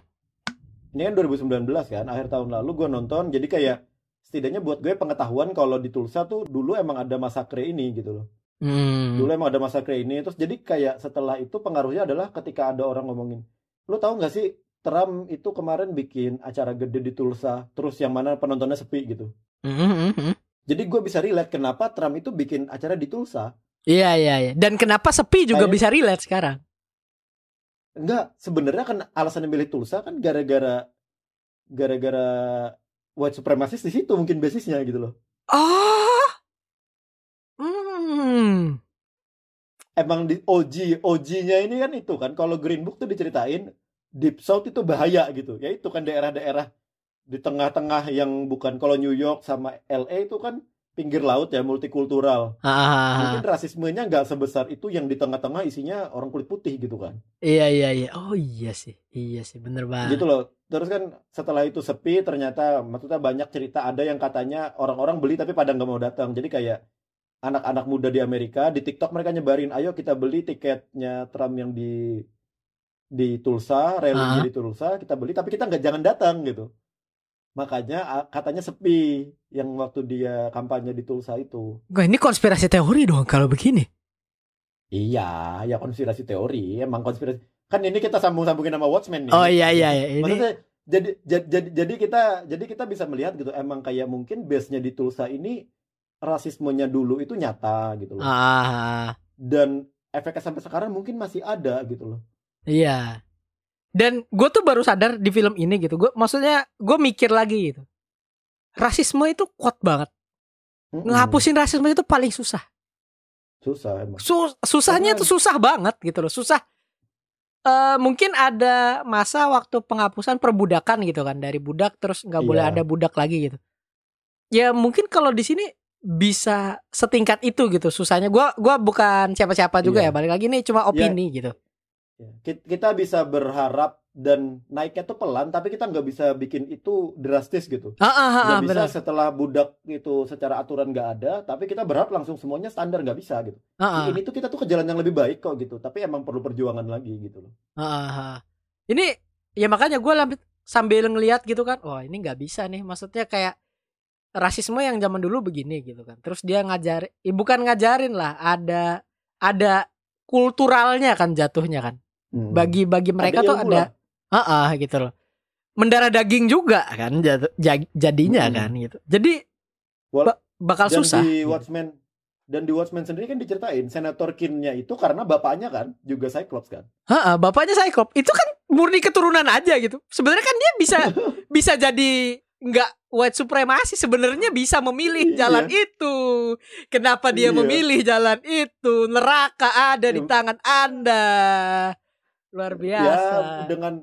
ini kan 2019 kan akhir tahun lalu gue nonton jadi kayak setidaknya buat gue pengetahuan kalau di Tulsa tuh dulu emang ada masakre ini gitu loh Mm. dulu emang ada masakre ini terus jadi kayak setelah itu pengaruhnya adalah ketika ada orang ngomongin lu tahu nggak sih Trump itu kemarin bikin acara gede di Tulsa terus yang mana penontonnya sepi gitu Mm, mm, mm. jadi gue bisa relate kenapa Trump itu bikin acara di Tulsa Iya iya iya. Dan kenapa sepi juga Kayak- bisa relate sekarang? enggak sebenarnya kan alasan milih Tulsa kan gara-gara gara-gara white supremacist di situ mungkin basisnya gitu loh Oh. Hmm. emang di OG OG-nya ini kan itu kan kalau Green Book tuh diceritain Deep South itu bahaya gitu ya itu kan daerah-daerah di tengah-tengah yang bukan kalau New York sama LA itu kan pinggir laut ya multikultural. Ah, mungkin rasismenya nggak sebesar itu yang di tengah-tengah isinya orang kulit putih gitu kan. Iya iya iya. Oh iya sih. Iya sih bener banget. gitu loh. Terus kan setelah itu sepi ternyata maksudnya banyak cerita. Ada yang katanya orang-orang beli tapi pada nggak mau datang. Jadi kayak anak-anak muda di Amerika di TikTok mereka nyebarin ayo kita beli tiketnya Trump yang di di Tulsa rally di Tulsa kita beli tapi kita nggak jangan datang gitu makanya katanya sepi yang waktu dia kampanye di Tulsa itu Wah, ini konspirasi teori dong kalau begini. iya ya konspirasi teori emang konspirasi kan ini kita sambung-sambungin sama Watchmen nih Oh iya iya iya. ini. Maksudnya jadi jadi jadi, jadi kita jadi kita bisa melihat gitu emang kayak mungkin base-nya di Tulsa ini rasismenya dulu itu nyata gitu loh. Ah. Dan efeknya sampai sekarang mungkin masih ada gitu loh. Iya. Dan gue tuh baru sadar di film ini gitu. Gue maksudnya gue mikir lagi gitu. Rasisme itu kuat banget. Mm-mm. Ngehapusin rasisme itu paling susah. susah emang. Su- susahnya tuh susah banget gitu loh. Susah. Eh mungkin ada masa waktu penghapusan perbudakan gitu kan dari budak terus nggak boleh Iya. ada budak lagi gitu. Ya mungkin kalau di sini bisa setingkat itu gitu susahnya. Gua gua bukan siapa-siapa juga Iya. ya. Balik lagi nih cuma opini gitu. Ya, ki- Kita bisa berharap dan naiknya tuh pelan tapi kita nggak bisa bikin itu drastis gitu. Ah, ah, ah, Nggak ah, bisa setelah budak itu secara aturan nggak ada tapi kita berharap langsung semuanya standar nggak bisa gitu. Ah, ah. Ini tuh kita tuh ke jalan yang lebih baik kok gitu tapi emang perlu perjuangan lagi gitu loh. Ah, ah, ah. Ini ya makanya gue sambil ngelihat gitu kan, wah ini nggak bisa nih. Maksudnya kayak rasisme yang zaman dulu begini gitu kan. Terus dia ngajarin, eh, bukan ngajarin lah, ada ada kulturalnya kan jatuhnya kan. Hmm. Bagi bagi mereka tuh ilmu ada, ah ah, gitu loh. Mendarah daging juga kan jadinya Mm-mm. kan gitu. Jadi ba- bakal dan susah. di gitu. Watchmen dan di Watchmen sendiri kan diceritain senator Kinnya itu karena bapaknya kan juga Cyclops kan. Heeh, bapaknya Cyclops itu kan murni keturunan aja gitu. Sebenarnya kan dia bisa bisa jadi nggak white supremasi sebenarnya bisa memilih Iya. jalan itu. Kenapa dia Iya. memilih jalan itu? Neraka ada di Iya. tangan Anda. Luar biasa. Ya dengan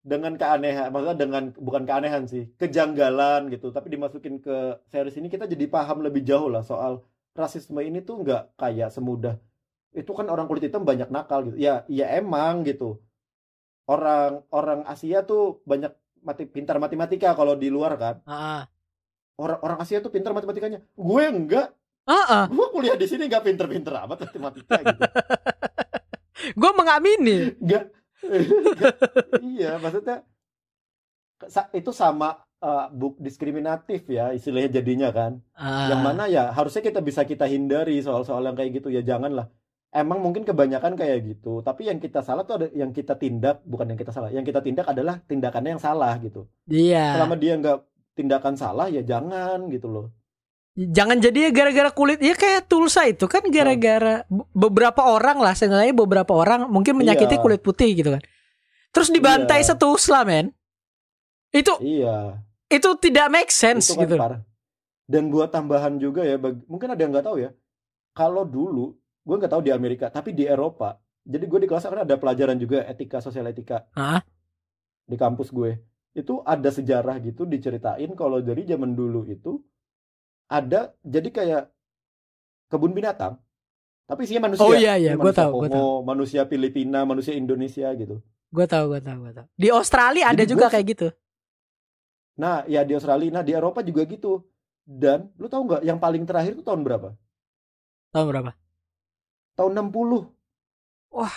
dengan keanehan, maksudnya dengan bukan keanehan sih, kejanggalan gitu. Tapi dimasukin ke series ini kita jadi paham lebih jauh lah soal rasisme ini tuh nggak kayak semudah itu kan orang kulit hitam banyak nakal gitu. Ya, ya emang gitu. Orang orang Asia tuh banyak mati pintar matematika kalau di luar kan. Heeh. Orang orang Asia tuh pintar matematikanya. Gue enggak. Heeh. Gue kuliah di sini nggak pinter-pinter amat matematika gitu. Gue mengamini. Nggak. iya, maksudnya itu sama uh, buk diskriminatif ya istilahnya jadinya kan. Ah. Yang mana ya harusnya kita bisa kita hindari soal-soal yang kayak gitu ya janganlah. Emang mungkin kebanyakan kayak gitu, tapi yang kita salah tuh ada yang kita tindak bukan yang kita salah, yang kita tindak adalah tindakannya yang salah gitu. Iya. Selama dia nggak tindakan salah ya jangan gitu loh. Jangan jadi ya gara-gara kulit ya kayak Tulsa itu kan gara-gara be- beberapa orang lah sebenarnya beberapa orang mungkin menyakiti Iya. kulit putih gitu kan. Terus dibantai Iya. setusla men. Itu Iya. itu tidak make sense itu kan gitu. parah. Dan buat tambahan juga ya, bag- mungkin ada yang nggak tahu ya. Kalau dulu, gue nggak tahu di Amerika, tapi di Eropa. Jadi gue di kelas kan ada pelajaran juga etika sosial etika Hah? di kampus gue. Itu ada sejarah gitu diceritain kalau dari zaman dulu itu ada jadi kayak kebun binatang, tapi isinya manusia. Oh iya iya, gue tahu, gue tahu. Manusia Filipina, manusia Indonesia gitu. Gue tahu, gue tahu, gue tahu. Di Australia ada Jadi juga gua- kayak gitu. Nah, ya di Australia, nah di Eropa juga gitu. Dan lu tahu nggak yang paling terakhir itu tahun berapa? Tahun berapa? tahun 60 Wah.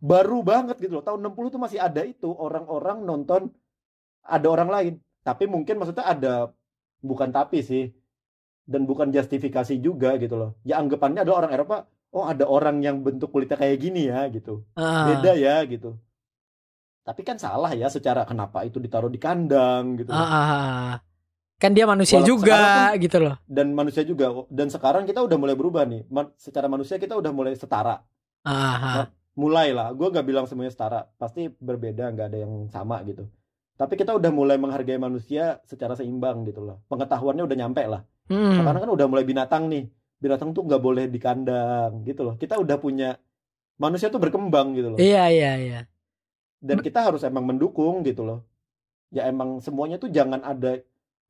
baru banget gitu loh tahun 60 tuh masih ada itu orang-orang nonton ada orang lain tapi mungkin maksudnya ada bukan tapi sih. Dan bukan justifikasi juga gitu loh. Ya anggapannya adalah orang Eropa oh ada orang yang bentuk kulitnya kayak gini ya gitu. Ah. beda ya gitu. Tapi kan salah ya secara kenapa itu ditaruh di kandang gitu Ah, ah, ah. Kan dia manusia Walau juga sekarang gitu loh. dan manusia juga dan sekarang kita udah mulai berubah nih. Ma- secara manusia kita udah mulai setara. Ah, ah. mulai lah gue gak bilang semuanya setara. Pasti berbeda nggak ada yang sama gitu tapi kita udah mulai menghargai manusia secara seimbang gitu loh pengetahuannya udah nyampe lah Hmm. sekarang kan udah mulai binatang nih binatang tuh nggak boleh di kandang gitu loh kita udah punya manusia tuh berkembang gitu loh Iya, iya, iya. dan kita harus emang mendukung gitu loh ya emang semuanya tuh jangan ada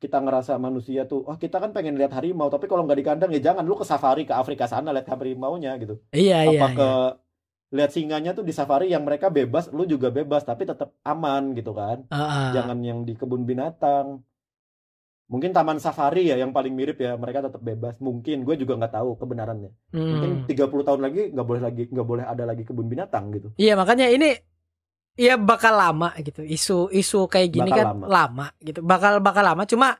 kita ngerasa manusia tuh, oh kita kan pengen lihat harimau, tapi kalau nggak di kandang ya jangan lu ke safari ke Afrika sana lihat harimau-nya gitu. Iya iya. Apa iya. Lihat singanya tuh di safari yang mereka bebas, lu juga bebas tapi tetap aman gitu kan. Heeh. Jangan yang di kebun binatang. Mungkin taman safari ya yang paling mirip ya, mereka tetap bebas. Mungkin gue juga nggak tahu kebenarannya. Mungkin Hmm. 30 tahun lagi nggak boleh lagi nggak boleh ada lagi kebun binatang gitu. Iya makanya ini ya bakal lama gitu. Isu-isu kayak gini Bakal kan lama. lama. gitu. Bakal bakal lama. Cuma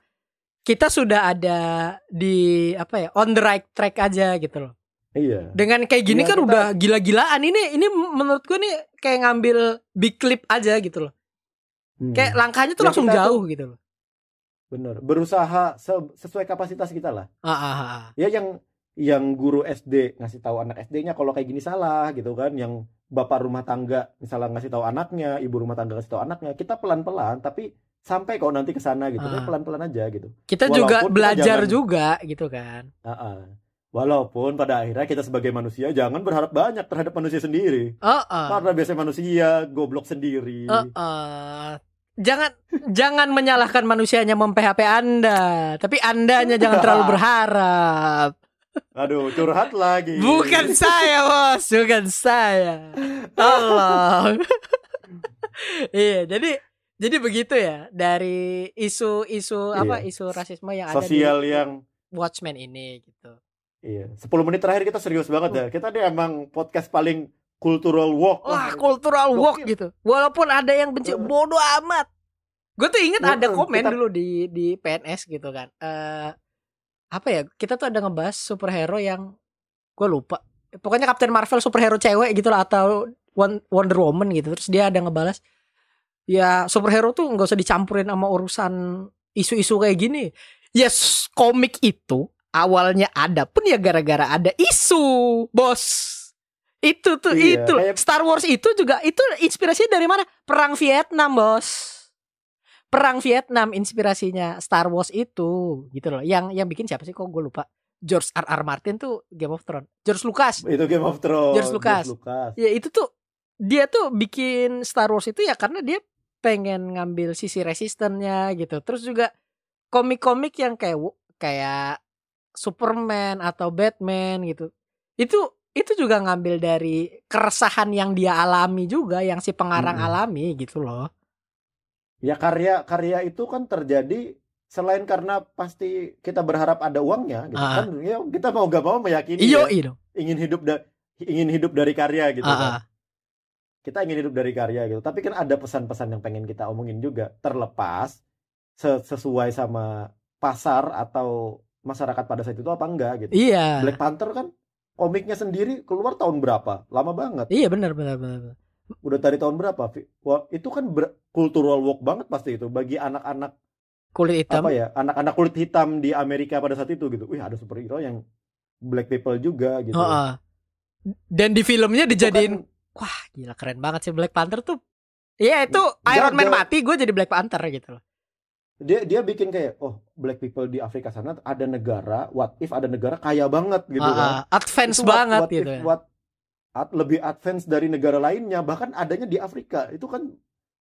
kita sudah ada di apa ya on the right track aja gitu loh. Iya. Dengan kayak gini Iya, kan kita- udah gila-gilaan. Ini ini menurut gue nih kayak ngambil big clip aja gitu loh. Hmm. Kayak langkahnya tuh Ya, langsung kita tuh- jauh gitu loh. Bener. Berusaha se- sesuai kapasitas kita lah. Ah, ah, ah, ah. Ya yang yang guru SD ngasih tahu anak SD-nya kalau kayak gini salah gitu kan. Yang bapak rumah tangga misalnya ngasih tahu anaknya, ibu rumah tangga ngasih tahu anaknya, kita pelan-pelan tapi sampai kok nanti ke sana gitu. Ah. Tapi pelan-pelan aja gitu. Kita Walaupun juga kita belajar jangan- juga gitu kan. Ah-ah. Walaupun pada akhirnya kita sebagai manusia jangan berharap banyak terhadap manusia sendiri. Oh, oh. Karena biasanya manusia goblok sendiri. Eh, eh, jangan jangan menyalahkan manusianya mem-PHP Anda, tapi Andanya jangan terlalu berharap. Aduh, curhat lagi. Bukan saya, Bos, bukan saya. Tolong. iya, jadi jadi begitu ya dari isu-isu apa Iya. isu rasisme yang ada Sosial di yang Watchmen ini gitu. Iya, 10 menit terakhir kita serius banget ya. Kita nih emang podcast paling cultural walk. Wah, cultural walk Gokil. gitu. Walaupun ada yang benci bodoh amat. Gue tuh inget ada komen kita- dulu di di PNS gitu kan. Eh apa ya? Kita tuh ada ngebahas superhero yang gue lupa. Pokoknya Captain Marvel superhero cewek gitu lah atau Won- Wonder Woman gitu. Terus dia ada ngebalas ya superhero tuh nggak usah dicampurin sama urusan isu-isu kayak gini. Yes, komik itu awalnya ada pun ya gara-gara ada isu, bos. Itu tuh Iya, itu kayak- Star Wars itu juga itu inspirasinya dari mana? Perang Vietnam, bos. Perang Vietnam inspirasinya Star Wars itu gitu loh. Yang yang bikin siapa sih kok gue lupa. George R. R. Martin tuh Game of Thrones. George Lucas. Itu Game of Thrones. George Lucas. Lucas. Ya itu tuh dia tuh bikin Star Wars itu ya karena dia pengen ngambil sisi resistennya gitu. Terus juga komik-komik yang kayak kayak Superman atau Batman gitu. Itu itu juga ngambil dari keresahan yang dia alami juga yang si pengarang Mm-mm. alami gitu loh. Ya karya-karya itu kan terjadi selain karena pasti kita berharap ada uangnya gitu Ah. kan ya kita mau gak mau meyakini Iyo ya, iyo. ingin hidup da- ingin hidup dari karya gitu Ah, kan. ah. Kita ingin hidup dari karya gitu. Tapi kan ada pesan-pesan yang pengen kita omongin juga terlepas se- sesuai sama pasar atau masyarakat pada saat itu apa enggak gitu. Iya. Black Panther kan komiknya sendiri keluar tahun berapa? Lama banget. Iya benar benar benar. Udah dari tahun berapa? Wah, itu kan ber- cultural walk banget pasti itu bagi anak-anak Kulit hitam. apa ya? Anak-anak kulit hitam di Amerika pada saat itu gitu. Wih, ada superhero yang black people juga gitu. Oh, ah. Dan di filmnya dijadiin kan- wah gila keren banget sih Black Panther tuh. Iya itu. Iron Man mati gue jadi Black Panther gitu loh. Dia dia bikin kayak oh black people di Afrika sana ada negara what if ada negara kaya banget gitu Ah, kan. ah, advance Itu what- banget what gitu if, ya. what- ad- lebih advance dari negara lainnya bahkan adanya di Afrika itu kan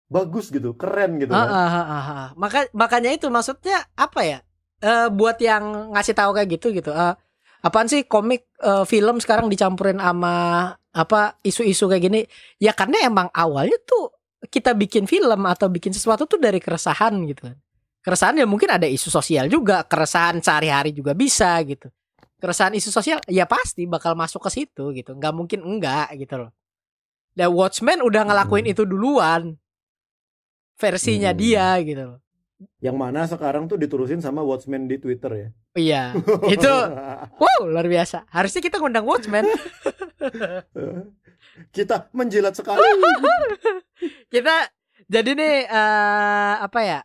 bagus gitu keren gitu Ah, kan ah, ah, ah, ah. Maka makanya itu maksudnya apa ya? Eh buat yang ngasih tahu kayak gitu gitu. Eh apaan sih komik eh, film sekarang dicampurin sama apa isu-isu kayak gini? Ya karena emang awalnya tuh kita bikin film atau bikin sesuatu tuh dari keresahan gitu kan. Keresahan ya mungkin ada isu sosial juga, keresahan sehari-hari juga bisa gitu. Keresahan isu sosial ya pasti bakal masuk ke situ gitu. nggak mungkin enggak gitu loh. Dan Watchmen udah ngelakuin Hmm. itu duluan. Versinya Hmm. dia gitu loh. yang mana sekarang tuh diterusin sama Watchmen di Twitter ya Iya, itu wow luar biasa. Harusnya kita ngundang Watchmen. kita menjilat sekali kita jadi nih eh, apa ya?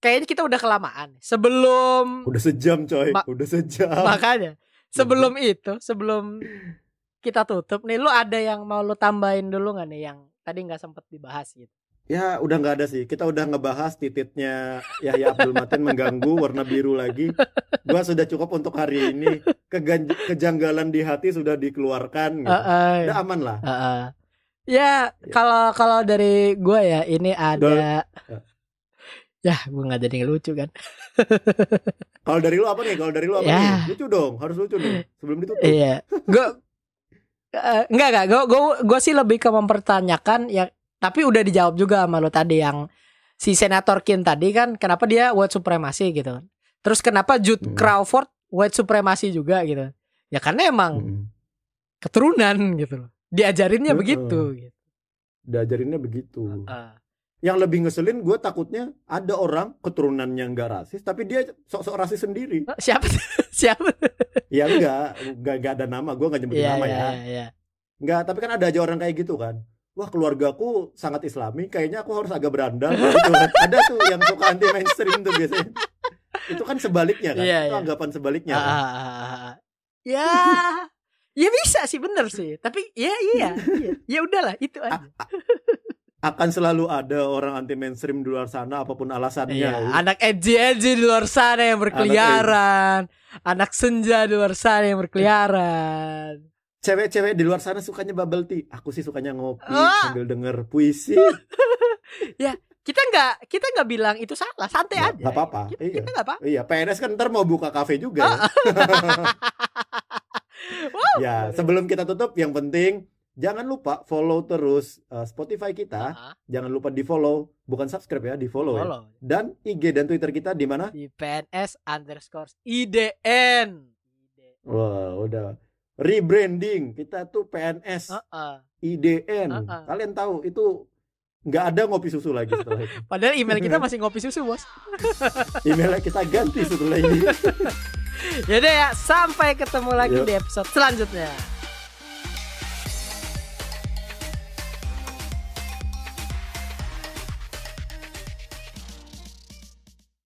Kayaknya kita udah kelamaan. Sebelum udah sejam coy Ma- udah sejam makanya sebelum itu, sebelum kita tutup nih, lu ada yang mau lu tambahin dulu nggak nih yang tadi nggak sempet dibahas gitu? Ya udah nggak ada sih. Kita udah ngebahas tititnya Yahya Abdul Matin mengganggu warna biru lagi. Gua sudah cukup untuk hari ini. Kegan- kejanggalan di hati sudah dikeluarkan. Gitu. Heeh. Udah aman lah. Heeh. Ya, kalau kalau dari gue ya ini ada Ya. Ya, gue nggak jadi ngelucu kan. Kalau dari lu apa nih? Kalau dari lu apa Ya. nih? Lucu dong, harus lucu nih. Sebelum ditutup. Iya. Gue Eh, enggak enggak, gue gue gue sih lebih ke mempertanyakan ya tapi udah dijawab juga sama lo tadi yang si senator Kin tadi kan kenapa dia white supremacy gitu kan. Terus kenapa Jude Hmm. Crawford white supremacy juga gitu. Ya karena emang Mm-mm. keturunan gitu loh. Diajarinnya begitu gitu. Diajarinnya begitu. Ah. Yang lebih ngeselin gue takutnya ada orang keturunannya nggak rasis tapi dia sok-sok rasis sendiri. Oh, siapa siapa? Ya enggak, enggak, enggak ada nama, gue nggak nyebutin Iya nama iya ya. iya, iya. Enggak, tapi kan ada aja orang kayak gitu kan. Wah keluargaku sangat islami, kayaknya aku harus agak berandal gitu kan. Ada tuh yang suka anti mainstream tuh biasanya. Itu kan sebaliknya kan, itu iya. anggapan sebaliknya Ah, kan. ah, ah, ah. Ya, ya bisa sih bener sih. Tapi ya iya, iya. ya udahlah itu aja. Akan selalu ada orang anti mainstream di luar sana apa pun alasannya. Iya, anak edgy edgy di luar sana yang berkeliaran, anak senja di luar sana yang berkeliaran. Cewek-cewek di luar sana sukanya bubble tea. Aku sih sukanya ngopi Ah. sambil denger puisi. Kita nggak kita nggak bilang itu salah, santai Nggak- aja. nggak apa-apa, Kita, iya. kita apa. Iya, PNS kan ntar mau buka kafe juga ya. Wow. ya, sebelum kita tutup yang penting jangan lupa follow terus uh, Spotify kita. Ah, Jangan lupa di-follow, bukan subscribe ya, di-follow ya. follow Dan IG dan Twitter kita di mana? di PNS underscore IDN. Wah, udah rebranding. Kita tuh PNS Heeh. IDN. Uh-uh. Kalian tahu itu nggak ada ngopi susu lagi setelah itu. Padahal email kita masih ngopi susu bos. Emailnya kita ganti setelah ini. Yaudah ya, sampai ketemu lagi Yuk. di episode selanjutnya.